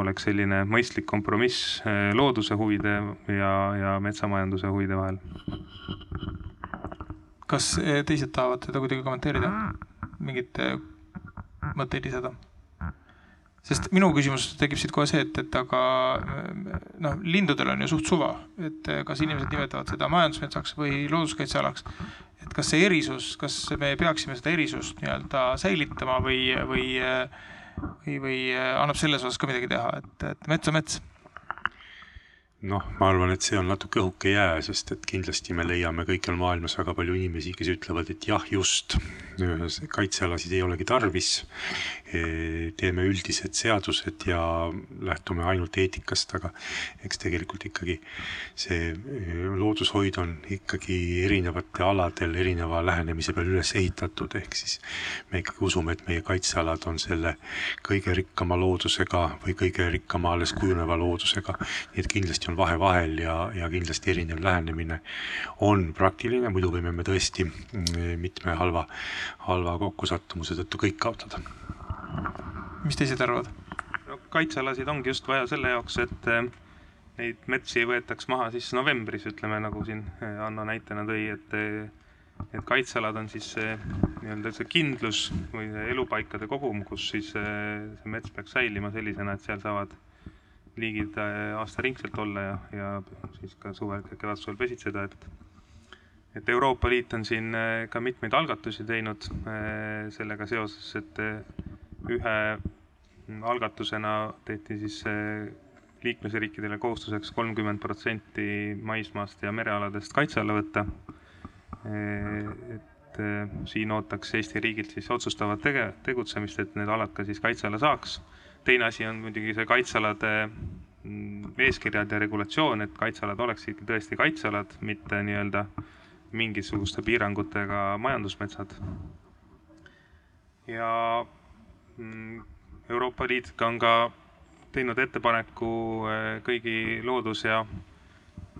oleks selline mõistlik kompromiss äh, looduse huvide ja, ja metsamajanduse huvide vahel. kas teised tahavad seda kuidagi kommenteerida, mingeid mõtteid lisada? Sest minu küsimus tekib siit kohe see, et, et aga noh, lindudel on ju suht suva, et kas inimesed nimetavad seda majandusmetsaks või looduskaitsealaks. et kas see erisus, kas me peaksime seda erisust nii-öelda säilitama või, või, või, või annab selles osas ka midagi teha, et, et mets on mets noh, ma arvan, et see on natuke õhuke jää, sest et kindlasti me leiame kõikjal maailmas väga palju inimesi, kes ütlevad, et jah, just, kaitsealasid ei olegi tarvis. E, teeme üldised seadused ja lähtume ainult eetikast, aga eks tegelikult ikkagi see e, loodushoid on ikkagi erinevate aladel erineva lähenemise peal üles ehitatud, ehk siis me ikkagi usume, et meie kaitsealad on selle kõige rikkama loodusega või kõige rikkama alles kujuneva loodusega, nii et kindlasti on vahe vahel ja, ja kindlasti erinev lähenemine on praktiline, muidu võime me tõesti mm, mitme halva, halva kokkusattumuse tõttu kõik kaotada. Mis teised arvavad? no kaitsealasid ongi just vaja selle jaoks, et eh, neid metsi võetaks maha siis novembris, ütleme nagu siin eh, Anno näitena tõi, et eh, et kaitsealad on siis nii-öelda see kindlus või see elupaikade kogum, kus siis see mets peaks säilima sellisena, et seal saavad liigid aastaringselt olla ja, ja siis ka suvel, kevadsuvel pesitseda, et et Euroopa Liit on siin ka mitmeid algatusi teinud sellega seoses, et ühe algatusena tehti siis liikmesriikidele kohustuseks kolmkümmend protsenti maismaast ja merealadest kaitse alla võtta. et siin ootaks Eesti riigilt siis otsustavat tege-, tegutsemist, et need alad ka siis kaitse alla saaks teine asi on muidugi see kaitsealade mm, eeskirjad ja regulatsioon, et kaitsealad oleksid tõesti kaitsealad, mitte nii-öelda mingisuguste piirangutega majandusmetsad. ja Euroopa Liit on ka teinud ettepaneku eh, kõigi loodus- ja,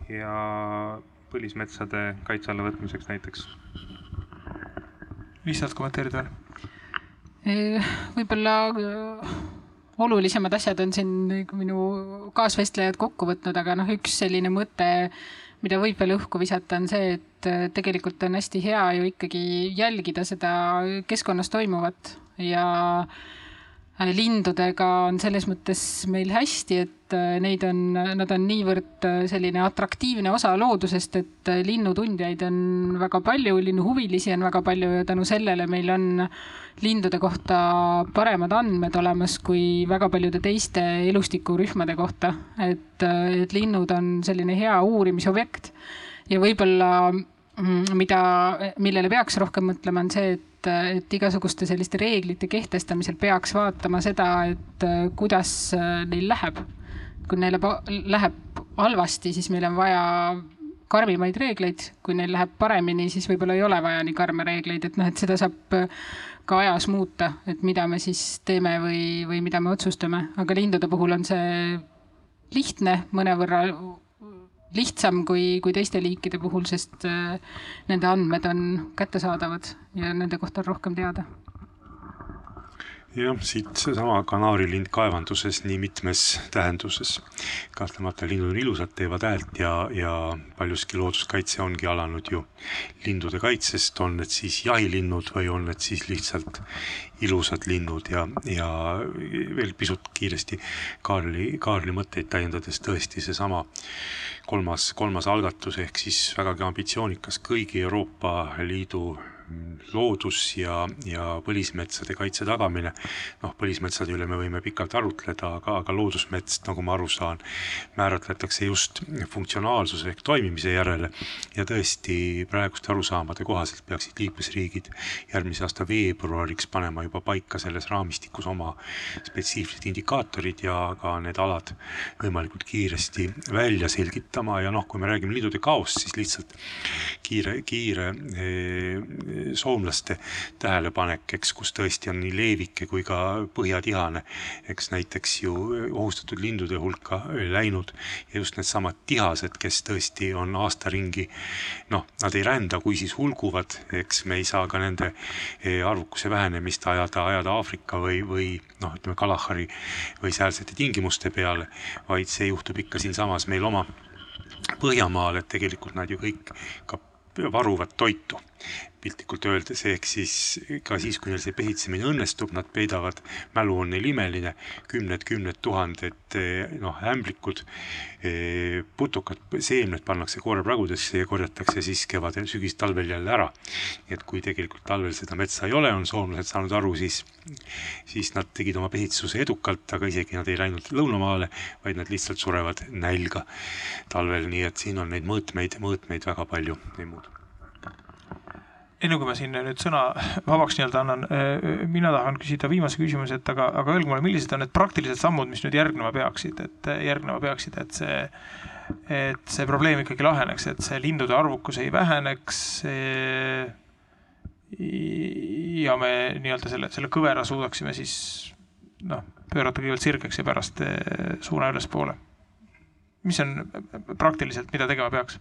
ja põlismetsade kaitse alla võtmiseks näiteks. lihtsalt kommenteerida veel? Eh, võib-olla olulisemad asjad on siin minu kaasvestlejad kokku võtnud, aga noh, üks selline mõte, mida võib veel õhku visata, on see, et äh, tegelikult on hästi hea ju ikkagi jälgida seda keskkonnas toimuvat ja lindudega on selles mõttes meil hästi, et äh, neid on, nad on niivõrd äh, selline atraktiivne osa loodusest, et äh, linnutundjaid on väga palju, linnuhuvilisi on väga palju ja tänu sellele meil on lindude kohta paremad andmed olemas kui väga paljude teiste elustikurühmade kohta. et, et linnud on selline hea uurimisobjekt ja võib-olla mida, millele peaks rohkem mõtlema, on see, et et, et igasuguste selliste reeglite kehtestamisel peaks vaatama seda, et äh, kuidas äh, neil läheb. kui neil läheb halvasti, siis meil on vaja karmimaid reegleid, kui neil läheb paremini, siis võib-olla ei ole vaja nii karme reegleid, et noh, et seda saab äh, ka ajas muuta, et mida me siis teeme või, või mida me otsustame, aga lindude puhul on see lihtne mõnevõrra lihtsam kui, kui teiste liikide puhul, sest äh, nende andmed on kättesaadavad ja nende kohta on rohkem teada. Jah, siit seesama kanaarilind kaevanduses nii mitmes tähenduses. kahtlemata linnud on ilusad, teevad häält ja, ja paljuski looduskaitse ongi alanud ju lindude kaitsest, on need siis jahilinnud või on need siis lihtsalt ilusad linnud ja, ja veel pisut kiiresti Kaarli, Kaarli mõtteid täiendades tõesti seesama kolmas, kolmas algatus ehk siis vägagi ambitsioonikas kõigi Euroopa Liidu loodus- ja, ja põlismetsade kaitse tagamine. noh, põlismetsade üle me võime pikalt arutleda, aga, aga loodusmets, nagu ma aru saan, määratletakse just funktsionaalsuse ehk toimimise järele. ja tõesti praeguste arusaamade kohaselt peaksid liikmesriigid järgmise aasta veebruariks panema juba paika selles raamistikus oma spetsiifilised indikaatorid ja ka need alad võimalikult kiiresti välja selgitama ja noh, kui me räägime lindude kaost, siis lihtsalt kiire, kiire eh, soomlaste tähelepanek, eks, kus tõesti on nii leevike kui ka põhjatihane, eks näiteks ju ohustatud lindude hulka läinud ja just needsamad tihased, kes tõesti on aasta ringi noh, nad ei rända, kui siis hulguvad, eks me ei saa ka nende eh, arvukuse vähenemist ajada, ajada Aafrika või, või noh, ütleme Kalahari või säälsete tingimuste peale, vaid see juhtub ikka siinsamas meil oma Põhjamaal, et tegelikult nad ju kõik ka varuvad toitu piltlikult öeldes, ehk siis ka siis, kui neil see pesitsemine õnnestub, nad peidavad, mälu on neil imeline, kümned-kümned tuhanded eh, noh, ämblikud, eh, putukad, seemned pannakse koorepragudesse ja korjatakse siis kevadel, sügis-talvel jälle ära. nii et kui tegelikult talvel seda metsa ei ole, on soomlased saanud aru, siis, siis nad tegid oma pesitsuse edukalt, aga isegi nad ei läinud lõunamaale, vaid nad lihtsalt surevad nälga talvel, nii et siin on neid mõõtmeid, mõõtmeid väga palju, ei muud enne kui ma siin nüüd sõna vabaks nii-öelda annan, äh, mina tahan küsida viimase küsimuse, et aga, aga öelge mulle, millised on need praktilised sammud, mis nüüd järgnema peaksid, et äh, järgnema peaksid, et see, et see probleem ikkagi laheneks, et see lindude arvukus ei väheneks. ja me nii-öelda selle, selle kõvera suudaksime siis noh, pöörata kõigepealt sirgeks ja pärast äh, suuna ülespoole. mis on praktiliselt, mida tegema peaks?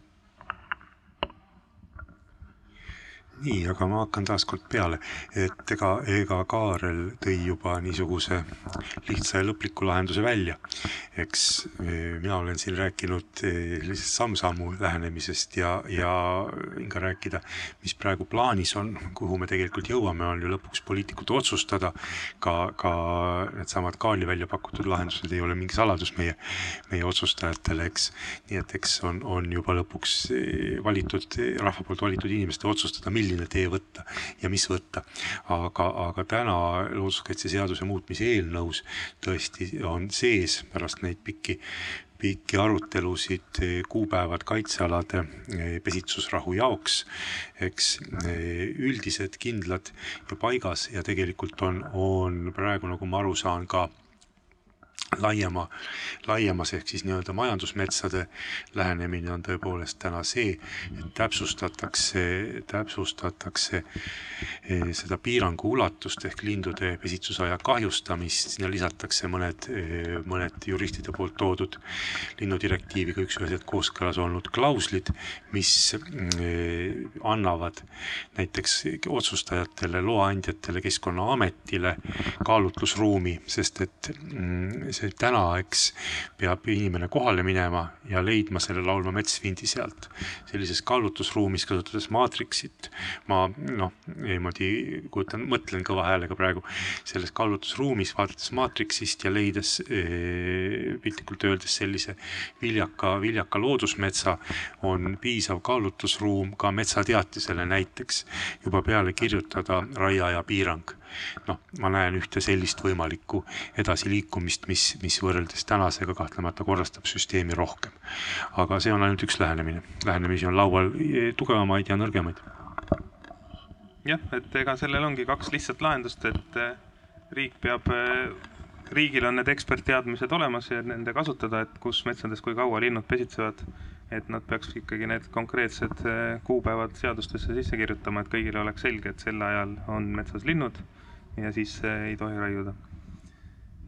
Nii, aga ma hakkan taaskord peale, et ega, ega Kaarel tõi juba niisuguse lihtsa ja lõpliku lahenduse välja. eks e, mina olen siin rääkinud sellisest samm-sammu lähenemisest ja, ja võin ka rääkida, mis praegu plaanis on, kuhu me tegelikult jõuame, on ju lõpuks poliitikute otsustada. ka, ka needsamad Kaarli välja pakutud lahendused ei ole mingi saladus meie, meie otsustajatele, eks. nii et eks on, on juba lõpuks e, valitud, rahva poolt valitud inimeste otsustada, milline milline tee võtta ja mis võtta. aga, aga täna looduskaitseseaduse muutmise eelnõus tõesti on sees pärast neid pikki pikki arutelusid kuupäevad kaitsealade eh, pesitsusrahu jaoks, eks eh, üldised kindlad ja paigas ja tegelikult on, on praegu, nagu ma aru saan, ka laiema, laiemas ehk siis nii-öelda majandusmetsade lähenemine on tõepoolest täna see, et täpsustatakse, täpsustatakse eh, seda piirangu ulatust ehk lindude pesitsusaja kahjustamist, sinna lisatakse mõned, eh, mõned juristide poolt toodud linnudirektiiviga üks-üheselt kooskõlas olnud klauslid, mis eh, annavad näiteks otsustajatele, loaandjatele, Keskkonnaametile kaalutlusruumi, sest et mm, see täna, eks, peab inimene kohale minema ja leidma selle laulva metsvindi sealt. sellises kaalutlusruumis, kasutades maatriksit, ma noh, niimoodi kujutan, mõtlen kõva häälega praegu, selles kaalutlusruumis, vaadates maatriksist ja leides eh, piltlikult öeldes sellise viljaka, viljaka loodusmetsa, on piisav kaalutlusruum ka metsateatisele näiteks. Juba peale kirjutada raiaaja piirang noh, ma näen ühte sellist võimalikku edasiliikumist, mis, mis võrreldes tänasega kahtlemata korrastab süsteemi rohkem. aga see on ainult üks lähenemine, lähenemisi on laual tugevamaid ja nõrgemaid. jah, et ega sellel ongi kaks lihtsat lahendust, et eh, riik peab, eh, riigil on need ekspertteadmised olemas ja nende kasutada, et kus metsades kui kaua linnud pesitsevad et nad peaks ikkagi need konkreetsed eh, kuupäevad seadustesse sisse kirjutama, et kõigile oleks selge, et sel ajal on metsas linnud ja siis ei tohi raiuda.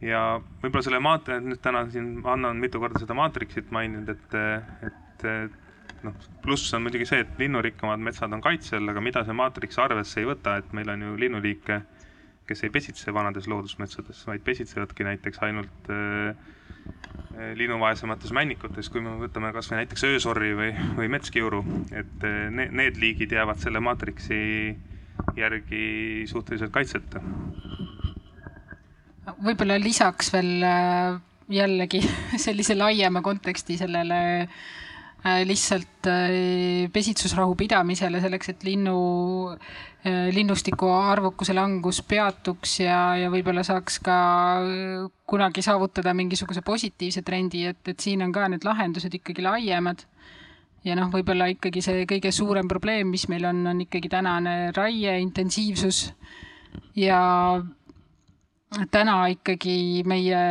ja võib-olla selle maat-, nüüd täna siin annan mitu korda seda maatriksit maininud, et, et noh, pluss on muidugi see, et linnurikkamad metsad on kaitse all, aga mida see maatriks arvesse ei võta, et meil on ju linnuliike, kes ei pesitse vanades loodusmetsades, vaid pesitsevadki näiteks ainult äh, linnuvaesemates männikutes, kui me võtame kasvõi näiteks öösorri või, või metskiuru, et need, need liigid jäävad selle maatriksi järgi suhteliselt kaitseta. võib-olla lisaks veel äh, jällegi sellise laiema konteksti sellele äh, lihtsalt äh, pesitsusrahu pidamisele selleks, et linnu, linnustiku arvukuse langus peatuks ja, ja võib-olla saaks ka kunagi saavutada mingisuguse positiivse trendi, et, et siin on ka need lahendused ikkagi laiemad ja noh, võib-olla ikkagi see kõige suurem probleem, mis meil on, on ikkagi tänane raie intensiivsus ja täna ikkagi meie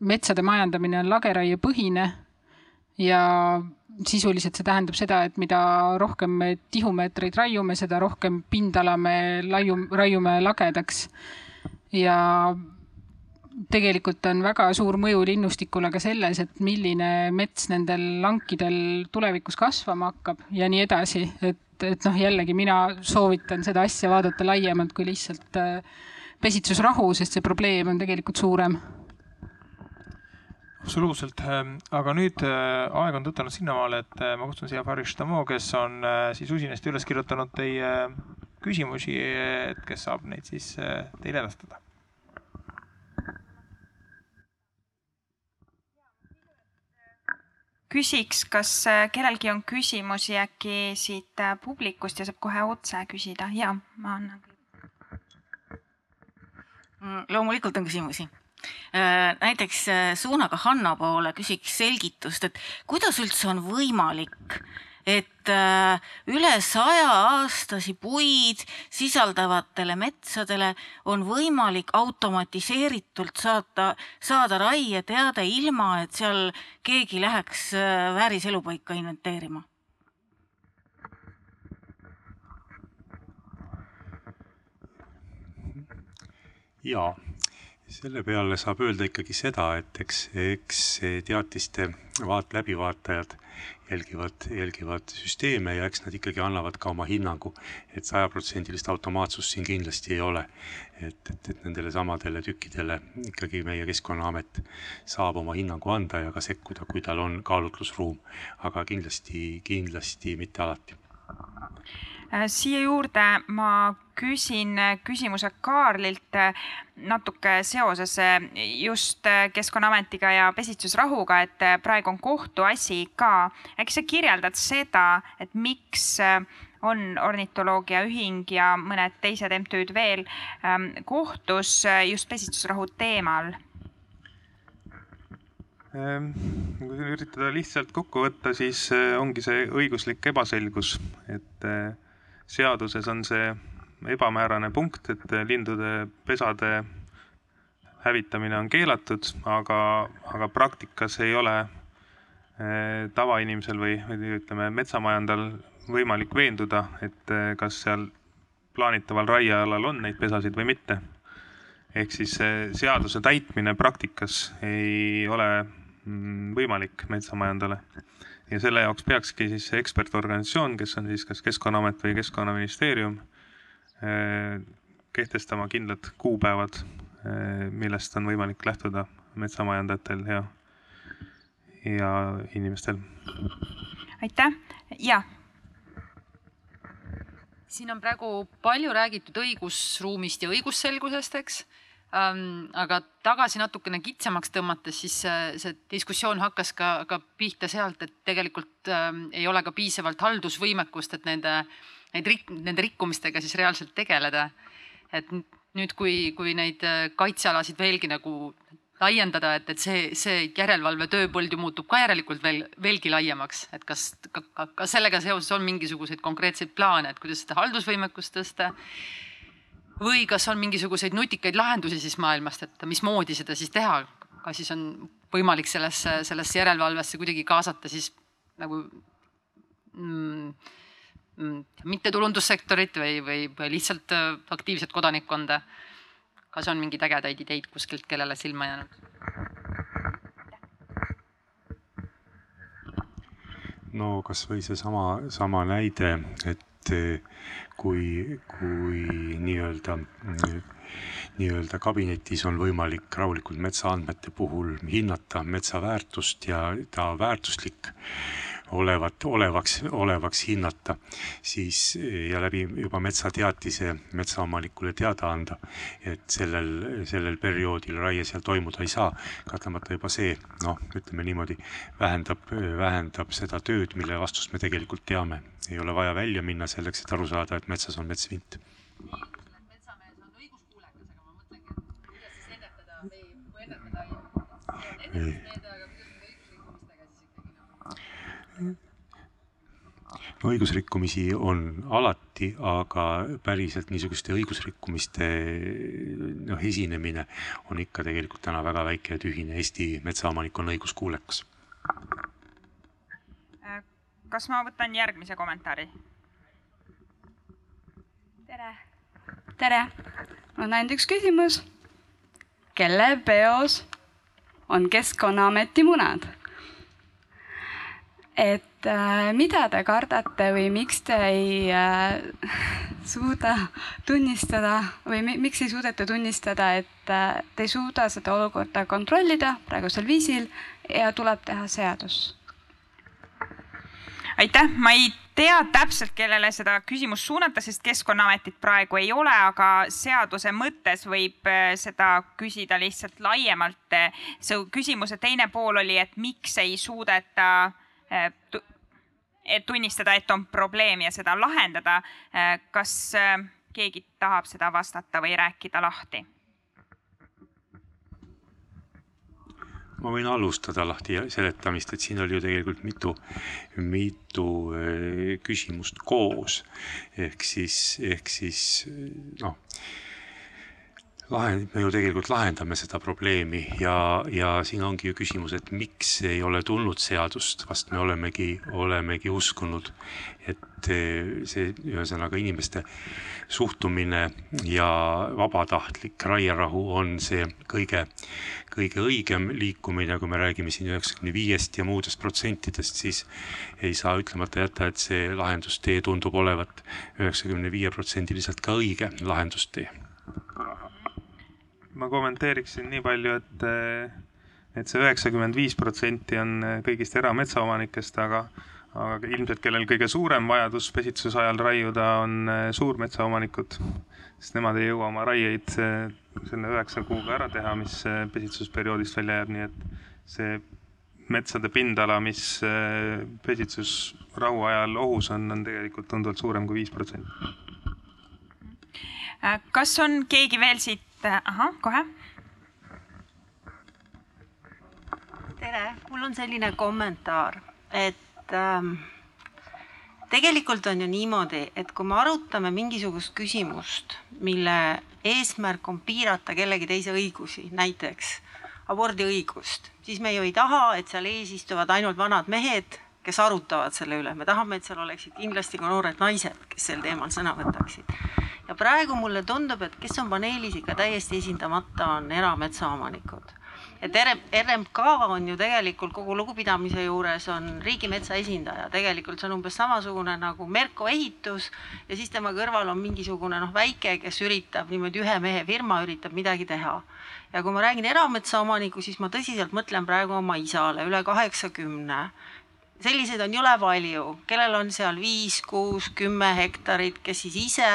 metsade majandamine on lageraiepõhine ja sisuliselt see tähendab seda, et mida rohkem me tihumeetreid raiume, seda rohkem pindala me laiu, raiume lagedaks. ja tegelikult on väga suur mõju linnustikule ka selles, et milline mets nendel lankidel tulevikus kasvama hakkab ja nii edasi, et, et noh, jällegi mina soovitan seda asja vaadata laiemalt kui lihtsalt äh, pesitsusrahu, sest see probleem on tegelikult suurem. Absoluutselt, ähm, aga nüüd äh, aeg on tõtanud sinnamaale, et äh, ma kutsun siia Farish Tamo, kes on siis usinasti üles kirjutanud teie küsimusi, et kes saab neid siis teile edastada küsiks, kas äh, kellelgi on küsimusi äkki siit äh, publikust ja saab kohe otse küsida. ja ma annan. Mm, loomulikult on küsimusi. Äh, näiteks suunaga Hanna poole küsiks selgitust, et kuidas üldse on võimalik, et äh, üle saja aastasi puid sisaldavatele metsadele on võimalik automatiseeritult saata, saada raieteade ilma, et seal keegi läheks äh, vääriselupaika inventeerima. Jaa, selle peale saab öelda ikkagi seda, et eks, eks teatiste vaat-, läbivaatajad jälgivad, jälgivad süsteeme ja eks nad ikkagi annavad ka oma hinnangu, et sajaprotsendilist automaatsust siin kindlasti ei ole. et, et, et nendele samadele tükkidele ikkagi meie Keskkonnaamet saab oma hinnangu anda ja ka sekkuda, kui tal on kaalutlusruum, aga kindlasti, kindlasti mitte alati siia juurde ma küsin äh, küsimuse Kaarlilt äh, natuke seoses just Keskkonnaametiga ja pesitsusrahuga, et praegu on kohtuasi ka. äkki sa kirjeldad seda, et miks on ornitoloogia ühing ja mõned teised MTÜ-d veel ähm, kohtus just pesitsusrahu teemal? Ehm, kui üritada lihtsalt kokku võtta, siis ongi see õiguslik ebaselgus, et seaduses on see ebamäärane punkt, et lindude pesade hävitamine on keelatud, aga, aga praktikas ei ole eh, tavainimesel või, või ütleme, metsamajandal võimalik veenduda, et eh, kas seal plaanitaval raiealal on neid pesasid või mitte. ehk siis seaduse täitmine praktikas ei ole mm, võimalik metsamajandale ja selle jaoks peakski siis see ekspertorganisatsioon, kes on siis kas Keskkonnaamet või Keskkonnaministeerium, eh, kehtestama kindlad kuupäevad, eh, millest on võimalik lähtuda metsamajandajatel ja, ja inimestel. aitäh ja siin on praegu palju räägitud õigusruumist ja õigusselgusest, eks. Aga tagasi natukene kitsamaks tõmmates, siis see, diskussioon hakkas ka, ka pihta sealt, et tegelikult ähm, ei ole ka piisavalt haldusvõimekust, et nende, neid rik-, nende rikkumistega siis reaalselt tegeleda. et nüüd, kui, kui neid kaitsealasid veelgi nagu laiendada, et, et see, see järelevalve tööpõld ju muutub ka järelikult veel, veelgi laiemaks, et kas ka, ka, ka sellega seoses on mingisuguseid konkreetseid plaane, et kuidas seda haldusvõimekust tõsta või kas on mingisuguseid nutikaid lahendusi siis maailmast, et mismoodi seda siis teha, kas siis on võimalik sellesse, sellesse järelevalvesse kuidagi kaasata siis nagu mm, mm, mittetulundussektorit või, või, või lihtsalt aktiivset kodanikkonda kas on mingeid ägedaid ideid kuskilt, kellele silma jäänud? no kasvõi seesama, sama näide, et kui, kui nii-öelda, nii-öelda kabinetis on võimalik rahulikult metsaandmete puhul hinnata metsa väärtust ja ta väärtuslik olevat, olevaks, olevaks hinnata, siis ja läbi juba metsateatise metsaomanikule teada anda, et sellel, sellel perioodil raie seal toimuda ei saa. kahtlemata juba see, noh, ütleme niimoodi, vähendab, vähendab seda tööd, mille vastust me tegelikult teame. ei ole vaja välja minna selleks, et aru saada, et metsas on metsvint. metsamees on õiguskuulekas, aga ma mõtlengi, et kuidas siis ennetada või ennetada, ennetusmeede, aga õigusrikkumisi on alati, aga päriselt niisuguste õigusrikkumiste noh, esinemine on ikka tegelikult täna väga väike ja tühine. Eesti metsaomanik on õiguskuulekas. kas ma võtan järgmise kommentaari? tere. tere. on ainult üks küsimus. kelle peos on Keskkonnaameti munad? Et äh, mida te kardate või miks te ei äh, suuda tunnistada või mi miks ei suudeta tunnistada, et äh, te ei suuda seda olukorda kontrollida praegusel viisil ja tuleb teha seadus? aitäh, ma ei tea täpselt, kellele seda küsimust suunata, sest Keskkonnaametit praegu ei ole, aga seaduse mõttes võib äh, seda küsida lihtsalt laiemalt. see küsimuse teine pool oli, et miks ei suudeta äh, et tunnistada, et on probleem ja seda lahendada. Äh, kas keegi tahab seda vastata või rääkida lahti? ma võin alustada lahti seletamist, et siin oli ju tegelikult mitu, mitu küsimust koos. ehk siis, ehk siis noh lahend-, me ju tegelikult lahendame seda probleemi ja, ja siin ongi ju küsimus, et miks ei ole tulnud seadust, vast me olemegi, olemegi uskunud, et eh, see ühesõnaga inimeste suhtumine ja vabatahtlik raierahu on see kõige, kõige õigem liikumine, kui me räägime siin üheksakümne viiest ja muudest protsentidest, siis ei saa ütlemata jätta, et see lahendustee tundub olevat üheksakümne viie protsendiliselt ka õige lahendustee ma kommenteeriksin nii palju, et, et see üheksakümmend viis protsenti on kõigist erametsaomanikest, aga, aga ilmselt kellel kõige suurem vajadus pesitsuse ajal raiuda, on suurmetsaomanikud, sest nemad ei jõua oma raieid selle üheksa kuuga ära teha, mis pesitsusperioodist välja jääb, nii et see metsade pindala, mis pesitsusrahu ajal ohus on, on tegelikult tunduvalt suurem kui viis protsenti. kas on keegi veel siit et ahah, kohe. tere, mul on selline kommentaar, et ähm, tegelikult on ju niimoodi, et kui me arutame mingisugust küsimust, mille eesmärk on piirata kellegi teise õigusi, näiteks abordiõigust, siis me ju ei taha, et seal ees istuvad ainult vanad mehed, kes arutavad selle üle, me tahame, et seal oleksid kindlasti ka noored naised, kes sel teemal sõna võtaksid ja praegu mulle tundub, et kes on paneelis ikka täiesti esindamata, on erametsaomanikud et RMK on ju tegelikult kogu lugupidamise juures on riigimetsa esindaja, tegelikult see on umbes samasugune nagu Merko ehitus ja siis tema kõrval on mingisugune noh, väike, kes üritab niimoodi ühe mehe firma üritab midagi teha. ja kui ma räägin erametsaomaniku, siis ma tõsiselt mõtlen praegu oma isale, üle kaheksakümne. Selliseid on jõle palju, kellel on seal viis, kuus, kümme hektarit, kes siis ise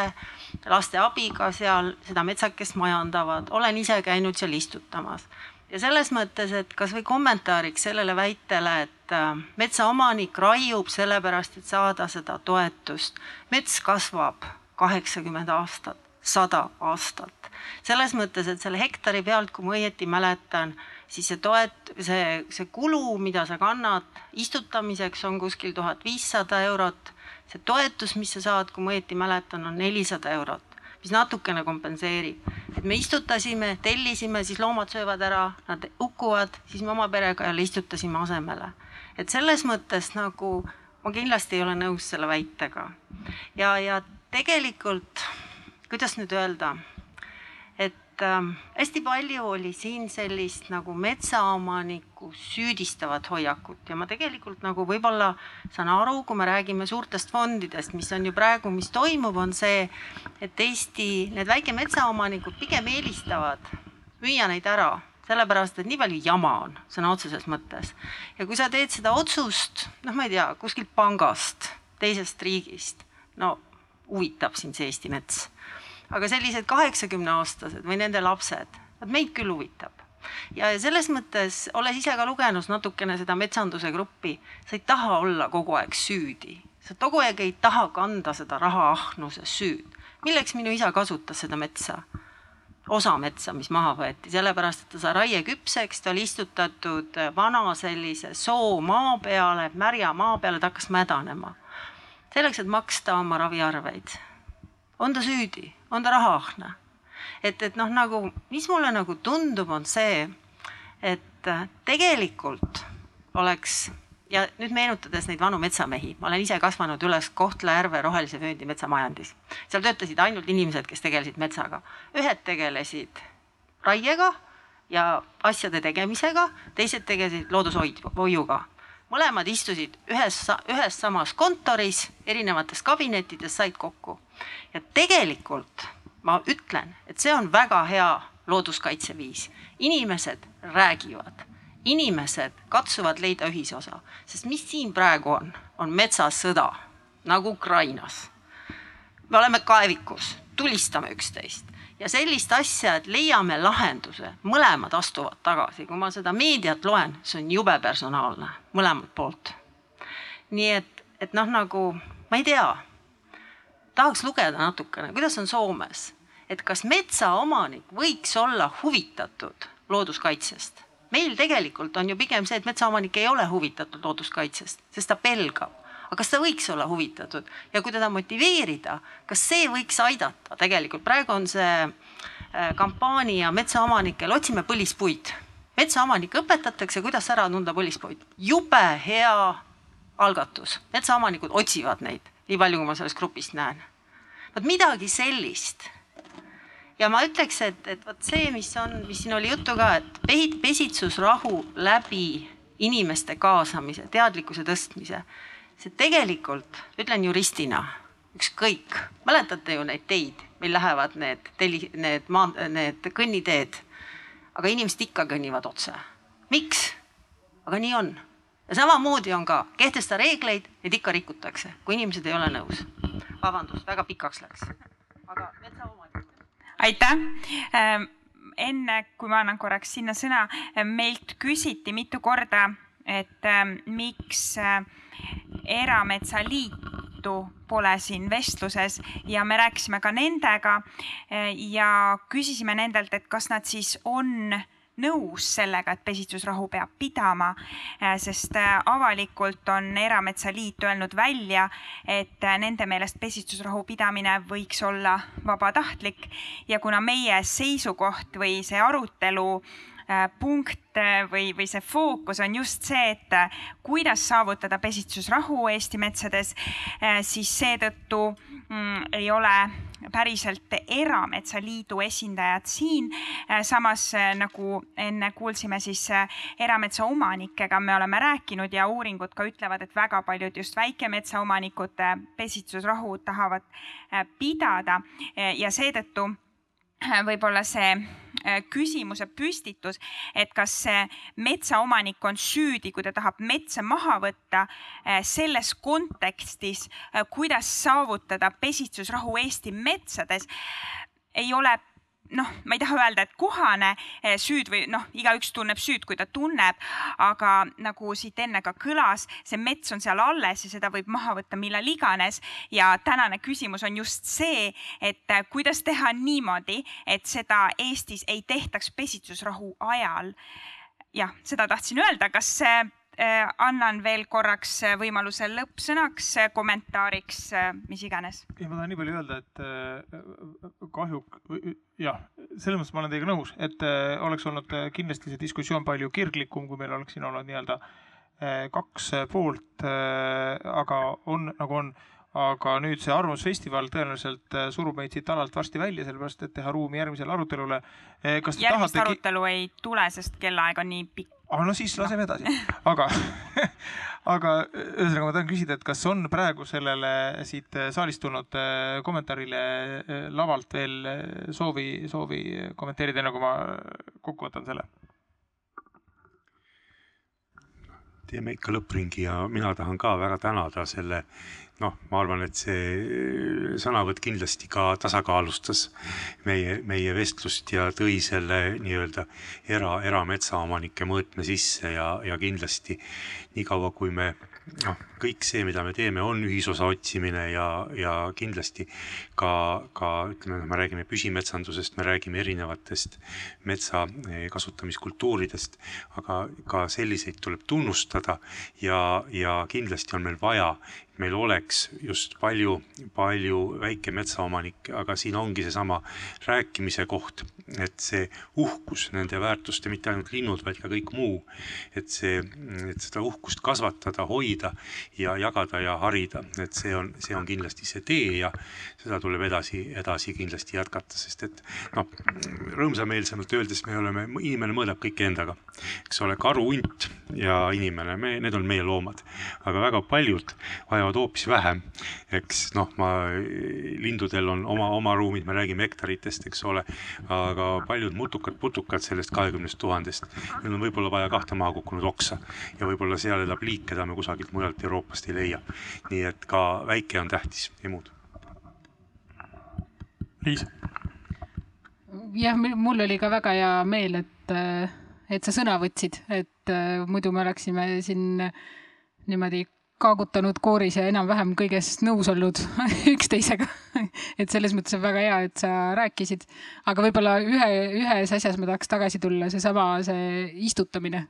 laste abiga seal seda metsakest majandavad, olen ise käinud seal istutamas ja selles mõttes, et kasvõi kommentaariks sellele väitele, et äh, metsaomanik raiub sellepärast, et saada seda toetust. mets kasvab kaheksakümmend aastat, sada aastat. selles mõttes, et selle hektari pealt, kui ma õieti mäletan, siis see toet-, see, see kulu, mida sa kannad istutamiseks, on kuskil tuhat viissada eurot. See toetus, mis sa saad, kui ma õieti mäletan, on nelisada eurot mis natukene kompenseerib. et me istutasime, tellisime, siis loomad söövad ära, nad hukkuvad, siis me oma perega jälle istutasime asemele. et selles mõttes nagu ma kindlasti ei ole nõus selle väitega. ja, ja tegelikult, kuidas nüüd öelda et äh, hästi palju oli siin sellist nagu metsaomaniku süüdistavat hoiakut ja ma tegelikult nagu võib-olla saan aru, kui me räägime suurtest fondidest, mis on ju praegu, mis toimub, on see, et Eesti need väikemetsaomanikud pigem eelistavad müüa neid ära sellepärast et nii palju jama on sõna otseses mõttes. ja kui sa teed seda otsust, noh, ma ei tea, kuskilt pangast, teisest riigist, no huvitab sind see Eesti mets aga sellised kaheksakümneaastased või nende lapsed, vot meid küll huvitab. ja selles mõttes, olles ise ka lugenud natukene seda metsanduse gruppi, sa ei taha olla kogu aeg süüdi, sa kogu aeg ei taha kanda seda rahaahnuse süüd. milleks minu isa kasutas seda metsa? osa metsa, mis maha võeti, sellepärast et ta sai raieküpseks, ta oli istutatud vana sellise soomaa peale, märja maa peale, ta hakkas mädanema. selleks, et maksta oma raviarveid. on ta süüdi? On ta rahaahne. et, et noh, nagu mis mulle nagu tundub, on see, et tegelikult oleks ja nüüd meenutades neid vanu metsamehi, ma olen ise kasvanud üles Kohtla-Järve rohelise vööndi metsamajandis. seal töötasid ainult inimesed, kes tegelesid metsaga. ühed tegelesid raiega ja asjade tegemisega, teised tegelesid loodushoiuga. mõlemad istusid ühes, ühes samas kontoris, erinevates kabinettides, said kokku ja tegelikult ma ütlen, et see on väga hea looduskaitseviis. inimesed räägivad, inimesed katsuvad leida ühisosa, sest mis siin praegu on, on metsasõda nagu Ukrainas. me oleme kaevikus, tulistame üksteist. Ja sellist asja, et leiame lahenduse, mõlemad astuvad tagasi, kui ma seda meediat loen, see on jube personaalne. Mõlemalt poolt. nii et, et noh, nagu ma ei tea tahaks lugeda natukene, kuidas on Soomes, et kas metsaomanik võiks olla huvitatud looduskaitsest. meil tegelikult on ju pigem see, et metsaomanik ei ole huvitatud looduskaitsest, sest ta pelgab. aga kas ta võiks olla huvitatud ja kui teda motiveerida, kas see võiks aidata, tegelikult praegu on see äh, kampaania metsaomanikel, otsime põlispuid. metsaomanik õpetatakse, kuidas ära tunda põlispuid, jube hea algatus, metsaomanikud otsivad neid nii palju, kui ma sellest grupist näen. vot midagi sellist. ja ma ütleks, et, et vot see, mis on, mis siin oli juttu ka, et pesitsusrahu läbi inimeste kaasamise, teadlikkuse tõstmise, see tegelikult, ütlen juristina, ükskõik, mäletate ju neid teid, meil lähevad need teli-, need maa, need kõnniteed, aga inimesed ikka kõnnivad otse. miks? aga nii on ja samamoodi on ka, kehtesta reegleid, neid ikka rikutakse, kui inimesed ei ole nõus. vabandust, väga pikaks läks. aga metsaomanik. aitäh ähm, enne kui ma annan korraks sinna sõna, meilt küsiti mitu korda, et äh, miks äh, Erametsaliitu pole siin vestluses ja me rääkisime ka nendega äh, ja küsisime nendelt, et kas nad siis on äh, nõus sellega, et pesitsusrahu peab pidama, äh, sest äh, avalikult on Erametsaliit öelnud välja, et äh, nende meelest pesitsusrahu pidamine võiks olla vabatahtlik. Ja kuna meie seisukoht või see arutelu punkt või, või see fookus on just see, et kuidas saavutada pesitsusrahu Eesti metsades, siis seetõttu mm, ei ole päriselt Erametsaliidu esindajad siin. samas nagu enne kuulsime, siis erametsaomanikega me oleme rääkinud ja uuringud ka ütlevad, et väga paljud just väikemetsaomanikud pesitsusrahu tahavad pidada ja seetõttu võib-olla see Äh, küsimuse püstitus, et kas metsaomanik on süüdi, kui ta tahab metsa maha võtta äh, selles kontekstis, äh, kuidas saavutada pesitsusrahu Eesti metsades, ei ole noh, ma ei taha öelda, et kohane eh, süüd või noh, igaüks tunneb süüd, kui ta tunneb, aga nagu siit enne ka kõlas, see mets on seal alles ja seda võib maha võtta millal iganes. ja tänane küsimus on just see, et eh, kuidas teha niimoodi, et seda Eestis ei tehtaks pesitsusrahu ajal. jah, seda tahtsin öelda, kas Äh, annan veel korraks äh, võimaluse lõppsõnaks, äh, kommentaariks, mis iganes. ei, ma tahan nii palju öelda, et kahju, jah, selles mõttes ma olen teiega nõus, et oleks olnud kindlasti see diskussioon palju kirglikum, kui meil oleks siin olnud nii-öelda kaks poolt, aga on nagu on aga nüüd see Arvamusfestival tõenäoliselt surub meid siit alalt varsti välja, sellepärast et teha ruumi järgmisele arutelule. järgmist tahate... arutelu ei tule, sest kellaaeg on nii pikk aga no siis laseme edasi, aga aga ühesõnaga ma tahan küsida, et kas on praegu sellele siit saalist tulnud äh, kommentaarile äh, lavalt veel äh, soovi, soovi kommenteerida, enne kui ma kokku võtan selle? teeme ikka lõppringi ja mina tahan ka väga tänada selle noh, ma arvan, et see sõnavõtt kindlasti ka tasakaalustas meie, meie vestlust ja tõi selle nii-öelda era, erametsaomanike mõõtme sisse ja, ja kindlasti niikaua, kui me noh, kõik see, mida me teeme, on ühisosa otsimine ja, ja kindlasti ka, ka ütleme, me räägime püsimetsandusest, me räägime erinevatest metsa eh, kasutamiskultuuridest, aga ka selliseid tuleb tunnustada ja, ja kindlasti on meil vaja meil oleks just palju, palju väikemetsaomanikke, aga siin ongi seesama rääkimise koht, et see uhkus nende väärtuste, mitte ainult linnud, vaid ka kõik muu, et see, et seda uhkust kasvatada, hoida ja jagada ja harida, et see on, see on kindlasti see tee ja seda tuleb edasi, edasi kindlasti jätkata, sest et noh, rõõmsameelsemalt öeldes me oleme, inimene mõõdab kõike endaga, eks ole, karu, hunt ja inimene, me, need on meie loomad, aga väga paljud vajavad hoopis vähem. eks noh, ma, lindudel on oma, oma ruumid, me räägime hektaritest, eks ole, aga paljud mutukad-putukad sellest kahekümnest tuhandest, neil on võib-olla vaja kahte maha kukkunud oksa ja võib-olla seal elab liik, keda me kusagilt mujalt Euroopast ei leia. nii et ka väike on tähtis ja muud. Liis. jah, mul oli ka väga hea meel, et, et sa sõna võtsid, et muidu me oleksime siin niimoodi kaagutanud kooris ja enam-vähem kõiges nõus olnud üksteisega et selles mõttes on väga hea, et sa rääkisid. aga võib-olla ühe, ühes asjas ma tahaks tagasi tulla, seesama, see istutamine.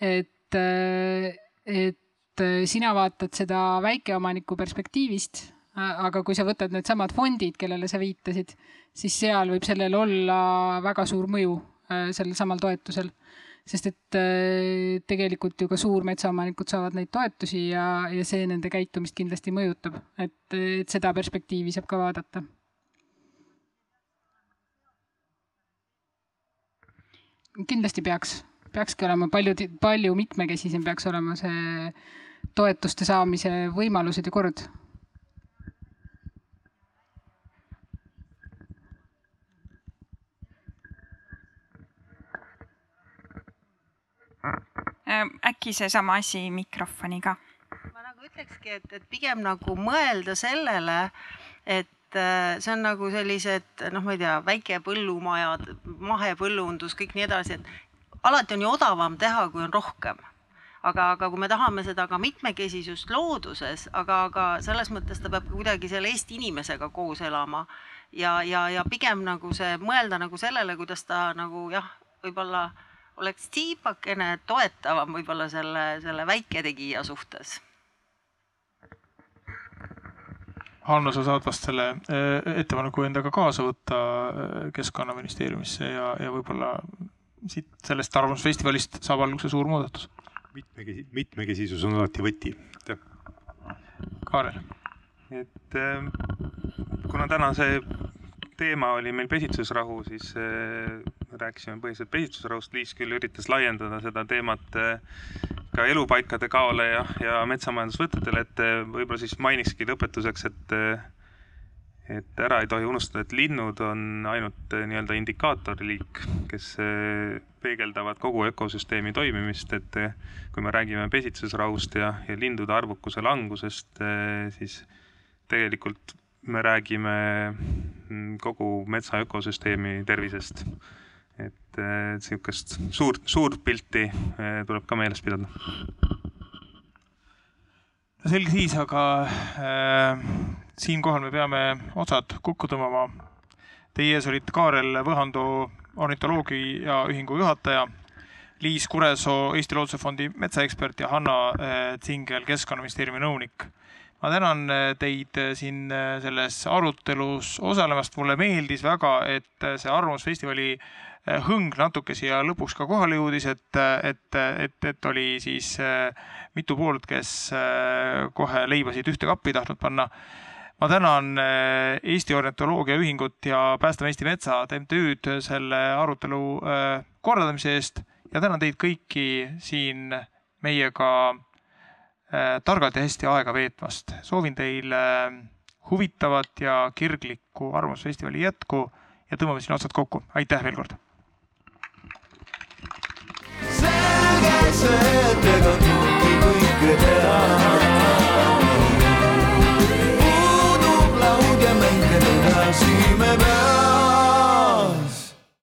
et, et sina vaatad seda väikeomaniku perspektiivist, aga kui sa võtad needsamad fondid, kellele sa viitasid, siis seal võib sellel olla väga suur mõju äh, sellel samal toetusel sest et äh, tegelikult ju ka suurmetsaomanikud saavad neid toetusi ja, ja see nende käitumist kindlasti mõjutab, et, et seda perspektiivi saab ka vaadata. kindlasti peaks, peakski olema palju, palju mitmekesisem peaks olema see toetuste saamise võimalused ja kord Äh, äkki seesama asi mikrofoniga? ma nagu ütlekski, et, et pigem nagu mõelda sellele, et äh, see on nagu sellised noh, ma ei tea, väikepõllumajad, mahepõllundus, kõik nii edasi, et alati on ju odavam teha, kui on rohkem aga, aga kui me tahame seda ka mitmekesisust looduses, aga, aga selles mõttes ta peab kuidagi selle Eesti inimesega koos elama ja, ja, ja pigem nagu see mõelda nagu sellele, kuidas ta nagu jah, võib-olla oleks tiibakene toetavam võib-olla selle, selle väiketegija suhtes. Hanno, sa saad vast selle äh, ettepaneku endaga kaasa võtta äh, Keskkonnaministeeriumisse ja, ja võib-olla siit sellest Arvamusfestivalist saab alguse suur muudatus. Mitmekesi-, mitmekesisus on alati võti. Kaarel? Et äh, kuna täna see teema oli meil pesitsusrahu, siis äh, rääkisime põhiliselt pesitsusrahust, Liis küll üritas laiendada seda teemat äh, ka elupaikade kaole ja, ja metsamajandusvõtetele, et äh, võib-olla siis mainikski lõpetuseks, et et ära ei tohi unustada, et linnud on ainult äh, nii-öelda indikaatorliik, kes äh, peegeldavad kogu ökosüsteemi toimimist, et äh, kui me räägime pesitsusrahust ja, ja lindude arvukuse langusest, siis tegelikult me räägime mm, kogu metsa ökosüsteemi tervisest. et niisugust suurt, suurt pilti tuleb ka meeles pidada selge siis, aga äh, siinkohal me peame otsad kokku tõmbama. Teie ees olid Kaarel Võhando ornitoloogia ühingu juhataja, Liis Kuresoo Eesti Looduse Fondi metsaekspert ja Hanna äh, Tsingel Keskkonnaministeeriumi nõunik. ma tänan äh, teid äh, siin selles arutelus osalemast, mulle meeldis väga, et see Arvamusfestivali hõng natuke siia lõpuks ka kohale jõudis, et, et, et, et oli siis mitu poolt, kes kohe leibasid ühte kappi tahtnud panna. Ma tänan äh, Eesti Ornitoloogia Ühingut ja Päästame Eesti Metsa MTÜ-d selle arutelu äh, korraldamise eest ja tänan teid kõiki siin meiega targalt ja hästi aega veetmast. soovin teile huvitavat ja kirglikku Arvamusfestivali jätku ja tõmbame siin otsad kokku. aitäh veel kord! selge see, et ega kõike kõike teha.